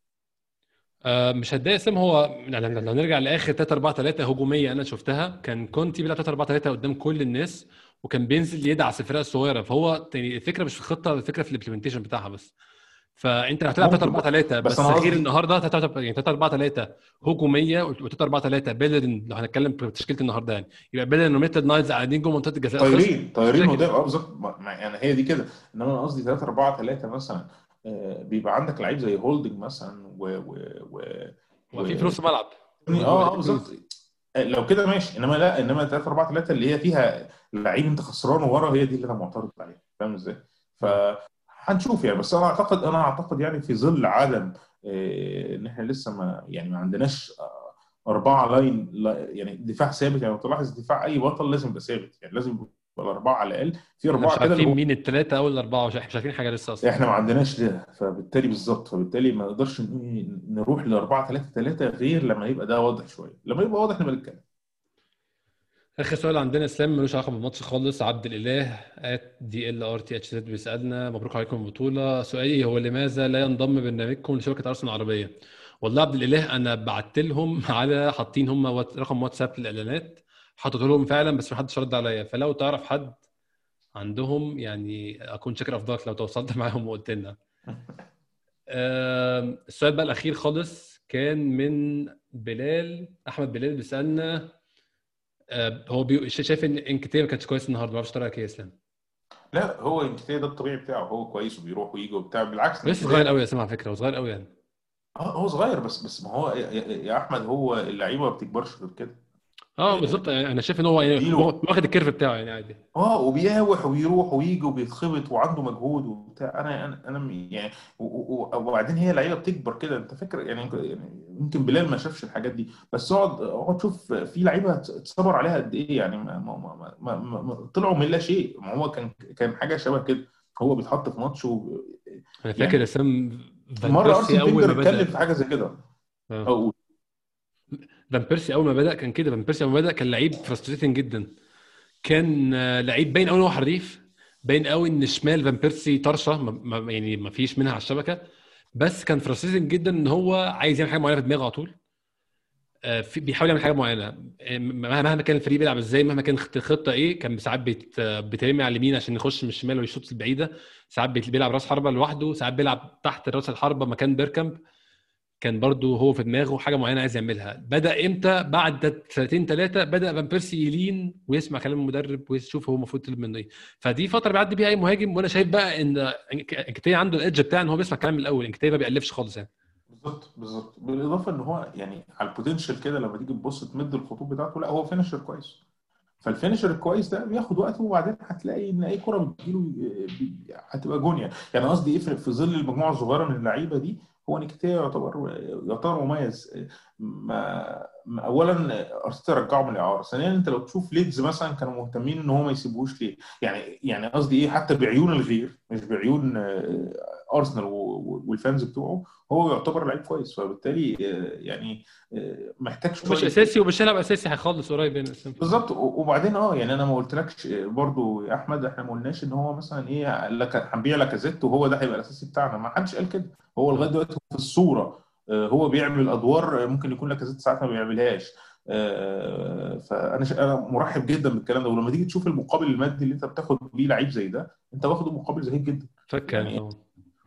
آه، مش هتضايق سام هو يعني لو نرجع لآخر 3 4 3 هجومية أنا شفتها. كان كونتي بيلعب 3 4 3 قدام كل الناس وكان بينزل يدعس الفرق الصغيرة. فهو يعني الفكرة مش في الخطة الفكرة في ال implementation بتاعها بس. فأنت لو هتلعب 3 4 3 بس بس قصدي- النهارده 3 يعني 3 4 3 هجومية و3 4 3 بيلرين لو هنتكلم في تشكيلة النهارده يعني يبقى بيلرين وميتلاند نايلز قاعدين جوه منطقة الجزاء. طايرين طايرين. قدام آه بالظبط. يعني هي دي كده. إنما أنا قصدي 3 4 3 مثلا. بيبقى عندك لعيب زي هولدنج مثلا و و و وفي في نص ملعب. آه آه بالظبط. لو كده ماشي. إنما لا إنما 3 4 3 اللي هي فيها لعيب أنت خسران ورا هي دي اللي أنا معترض عليها. فاهم إزاي؟ ف هنشوف يعني. بس أنا أعتقد أنا أعتقد يعني في ظل عدم آه، إن إحنا لسه ما يعني ما عندناش آه، أربعة line لا- يعني دفاع ثابت. يعني لو تلاحظ دفاع أي بطل لازم يبقى ثابت. يعني لازم يبقى الاربعه على الأقل. في أربعة مش كده اللي عارفين مين الثلاثه أو الأربعة مش مش عارفين حاجة لسه أصلا. إحنا ما عندناش ده فبالتالي بالظبط فبالتالي ما نقدرش نروح ل 4 3 3 غير لما يبقى ده واضح شوية. لما يبقى واضح نبقى نتكلم. آخر سؤال عندنا اسلام ملوش علاقة بالماتش خالص عبد الإله at D L R T H Z بيسألنا مبروك عليكم البطوله سؤالي هو لماذا لا ينضم برنامجكم لشبكة ارسنال العربية؟ والله عبد الإله أنا بعت لهم على حاطين هم رقم واتساب للإعلانات. حطيت لهم فعلا بس ما حدش رد عليا. فلو تعرف حد عندهم يعني أكون شاكر أفضلك لو تواصلت معاهم وقلت لنا. السؤال بقى الأخير خالص كان من بلال. أحمد بلال بيسألنا هو بي... شا- شايف إن إنكتير ما كانش كويس النهارده ما أعرفش رأيك إيه يا إسلام؟ لا هو إنكتير ده الطبيعي بتاعه هو كويس وبيروح ويجي وبتاع بالعكس لسه صغير قوي يا إسلام على فكرة هو صغير قوي يعني. آه هو صغير بس بس ما هو يا أحمد هو اللعيبة ما بتكبرش غير كده. آه بالظبط. يعني أنا شايف إن هو يعني واخد ال curve بتاعه يعني عادي. آه وبيقاوح وبيروح ويجي وبيتخبط وعنده مجهود وبتاع. أنا أنا أنا يعني وبعدين هي لعيبه بتكبر كده. أنت فاكر؟ يعني يعني يمكن بلال ما شافش الحاجات دي. بس اقعد اقعد شوف في لعيبة اتصبر عليها قد إيه. يعني ما ما ما ما ما ما طلعوا من لا شيء. ما هو كان كان حاجة شبه كده. هو بيتحط في ماتش و... أنا فاكر اسلام فان مرة بيرسي أرسن أول ما فينجر اتكلم في حاجة زي كده. آه. فان بيرسي أول ما بدأ كان كده. فان بيرسي أول ما بدأ كان لعيب frustrating جدا. كان آه، لعيب باين قوي إن هو حريف باين قوي إن شمال فان بيرسي طرشة ما- يعني ما فيش منها على الشبكة. بس كان frustrating جدا إن هو عايز يعمل حاجة معينة في دماغه على طول. آه، بيحاول يعمل حاجة معينة. آه، مهما كان الفريق بيلعب إزاي مهما كان خط- الخطه إيه كان ساعات بيت- بيترمي على اليمين عشان يخش من الشمال ويشوط البعيدة. ساعات بيلعب راس حربة لوحده ساعات بيلعب تحت راس الحربة مكان بيركامب. كان برضو هو في دماغه حاجة معينة عايز يعملها. بدأ إمتى؟ بعد سنتين ثلاثة بدأ فان بيرسي يلين ويسمع كلام المدرب ويشوف هو المفروض يطلب منه إيه. فدي فترة بيعدي بيها أي مهاجم وأنا شايف بقى إن انكتيا عنده ال edge بتاع إن هو بيسمع كلام من الأول. انكتيا ما بيألفش خالص يعني. بالظبط بالظبط. بالإضافة إن هو يعني على ال potential كده لما تيجي تبص تمد الخطوط بتاعته لأ هو finisher كويس. فال finisher الكويس ده بياخد وقته وبعدين هتلاقي إن أي كرة بتجيله بي- هتبقى جون يعني يعني قصدي إيه في ظل المجموعة الصغيرة من اللعيبة دي هو انكتيا يعتبر يعتبر مميز. ما اولا أرتيتا رجعه من الاعاره ثانيا أنت لو تشوف ليدز مثلا كانوا مهتمين إن هو ما يسيبوهوش ليه؟ يعني يعني قصدي إيه؟ حتى بعيون الغير مش بعيون آه، أرسنال وال fans بتوعه هو يعتبر لعيب كويس فبالتالي آه، يعني آه، محتاج مش شوية أساسي ومش هيلعب أساسي هيخلص قريب يعني. اسلام بالظبط وبعدين آه يعني أنا ما قلتلكش برضو يا أحمد إحنا ما قلناش إن هو مثلا إيه لك هنبيع لاكازيت وهو ده هيبقى الأساسي بتاعنا. ما حدش قال كده. هو لغاية دلوقتي في الصورة آه، هو بيعمل أدوار ممكن يكون لاكازيت ساعات ما بيعملهاش. آه، فأنا أنا مرحب جدا بالكلام ده. ولما تيجي تشوف المقابل المادي اللي أنت بتاخد بيه لعيب زي ده أنت واخده مقابل زهيد جدا. فك يعني يعني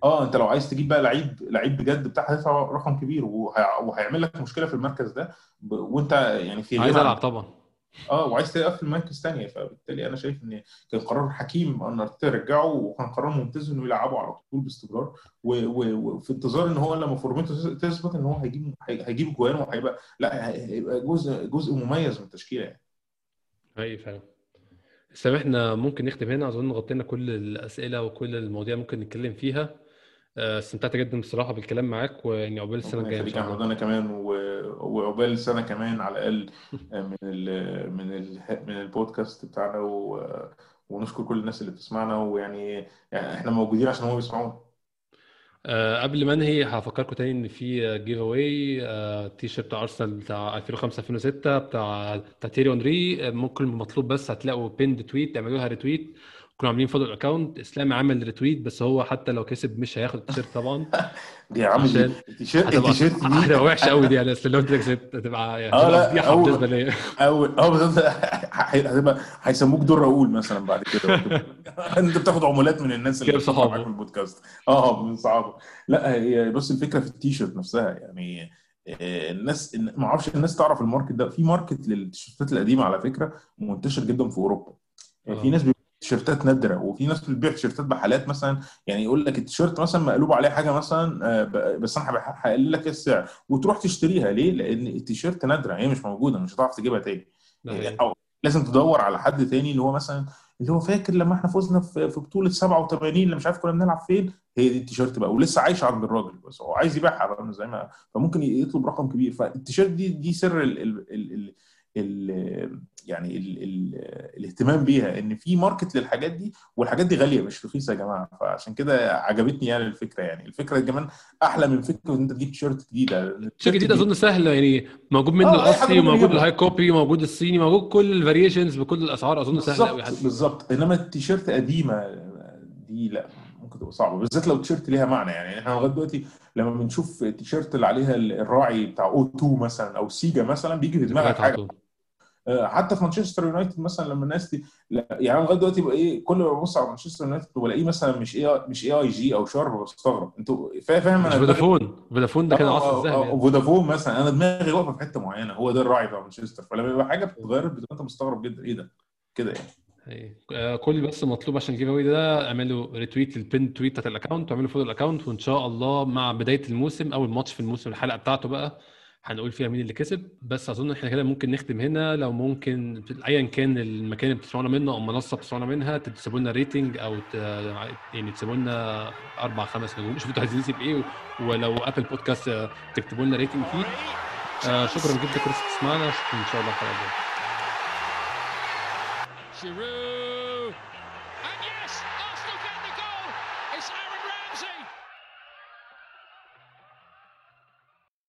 آه انت لو عايز تجيب بقى لعيب لعيب بجد بتاع هتدفع رقم كبير وهي- وهيعمل لك مشكلة في المركز ده ب... وانت يعني في عايز ألعب طبعا. آه وعايز تقفل مركز ثانية فبالتالي أنا شايف إن كان قرار حكيم أن ارتيتا يرجعه وكان قرار ممتاز إنه يلعبه على طول باستمرار و- و- وفي انتظار إن هو لما فورمته تثبت إن هو هيجيب هيجيب جوان وهيبقى لا هيبقى جزء جزء مميز من التشكيلة يعني. اي فعلا. سامحنا ممكن نختم هنا أظن غطينا كل الأسئلة وكل المواضيع ممكن نتكلم فيها. استمتعت جدا بصراحة بالكلام معاك واني عقبال السنة الجاية إن شاء الله. أنا كمان وعقبال سنه كمان على الأقل من ال من ال من البودكاست بتاعنا و- ونشكر كل الناس اللي بتسمعنا ويعني يعني إحنا موجودين عشان هم بيسمعونا. آه، قبل ما أنهي هفكركم تاني إن في giveaway تي شيرت ارسنال بتاع 2005 2006 بتاع بتاع تيري اونري آه، ممكن مطلوب بس هتلاقوا pinned tweet تعملوا لها retweet كانوا عاملين follow ال account إسلام عمل retweet بس هو حتى لو كسب مش هياخد التيشيرت طبعا. يا عم التيشيرت التيشيرت دي هتبقى وحشة قوي دي يعني أصل لو أنت كسبت هتبقى يعني آه لا بالنسبة ليا. اول آه بالظبط. هتبقى هيسموك دور راؤول مثلا بعد كده. أنت بتاخد عمولات من الناس اللي بتسمع. معاك في البودكاست. آه من صحابه لا هي بص الفكرة في التيشيرت نفسها يعني آه، الناس ما أعرفش الناس تعرف ال market ده. في market للتيشيرتات القديمة على فكرة منتشر جدا في أوروبا. يعني في آه. ناس تيشيرتات نادرة وفي ناس بتبيع تيشيرتات بحالات مثلا يعني يقول لك التيشيرت مثلا مقلوب عليه حاجة مثلا آه، بس أنا هقلل لك السعر وتروح تشتريها ليه؟ لأن التيشيرت نادرة هي مش موجودة مش هتعرف تجيبها تاني حقيقي. أو لازم تدور على حد تاني اللي هو مثلا اللي هو فاكر لما إحنا فزنا في بطولة 87 اللي مش عارف كنا بنلعب فين هي دي التيشيرت بقى ولسه عايشة عند الراجل بس هو عايز يبيعها بقى زي ما فممكن يطلب رقم كبير فالتيشيرت دي دي سر ال ال ال ال ال يعني ال ال الاهتمام بيها إن في market للحاجات دي والحاجات دي غالية مش رخيصة يا جماعة. فعشان كده عجبتني يعني الفكرة يعني. الفكرة كمان أحلى من فكرة إن أنت تجيب تيشيرت جديدة. الشيء الجديد أظن سهل يعني موجود منه آه، الأصلي وموجود. ال high copy موجود الصيني موجود كل ال variations بكل الأسعار أظن سهل قوي بالظبط إنما التيشيرت قديمة دي لا ممكن تبقى صعبة. بالذات لو التيشيرت ليها معنى يعني. إحنا لغاية دلوقتي لما بنشوف التيشيرت اللي عليها الراعي بتاع O2 مثلا أو سيجا مثلا بيجي في دماغك حاجة. حتى في مانشستر يونايتد مثلا لما الناس دي يعني لغاية دلوقتي إيه كل ما ببص على مانشستر يونايتد بلاقيه مثلا مش اي مش AIG أو Sharp بستغرب. أنتوا فا- فاهم أنا فودافون. فودافون ده كان آه، العصر آه، الذهبي آه، يعني. فودافون مثلا. أنا دماغي واقفة في حتة معينة. هو ده الراعي بتاع مانشستر. فلما يبقى حاجة بتتغير بتبقى أنت مستغرب جدا. إيه ده؟ كده يعني. أي. آه، كل بس مطلوب عشان ال giveaway ده اعملوا retweet لل pinned tweet بتاعت ال account واعملوا follow ال account وإن شاء الله مع بداية الموسم اول ماتش في الموسم الحلقة بتاعته بقى هنقول فيها مين اللي كسب بس أظن إحنا كده ممكن نختم هنا. لو ممكن ايا كان المكان اللي بتسمعونا منه أو منصه بتسمعونا منها تسيبوا لنا rating أو ت... يعني تسيبوا لنا أربع خمس نجوم. شوفوا أنتوا عايزين نسيب إيه ولو Apple Podcast آه، تكتبوا لنا rating فيه. آه شكرا جدا كل تسمعنا إن شاء الله الحلقة الجايه.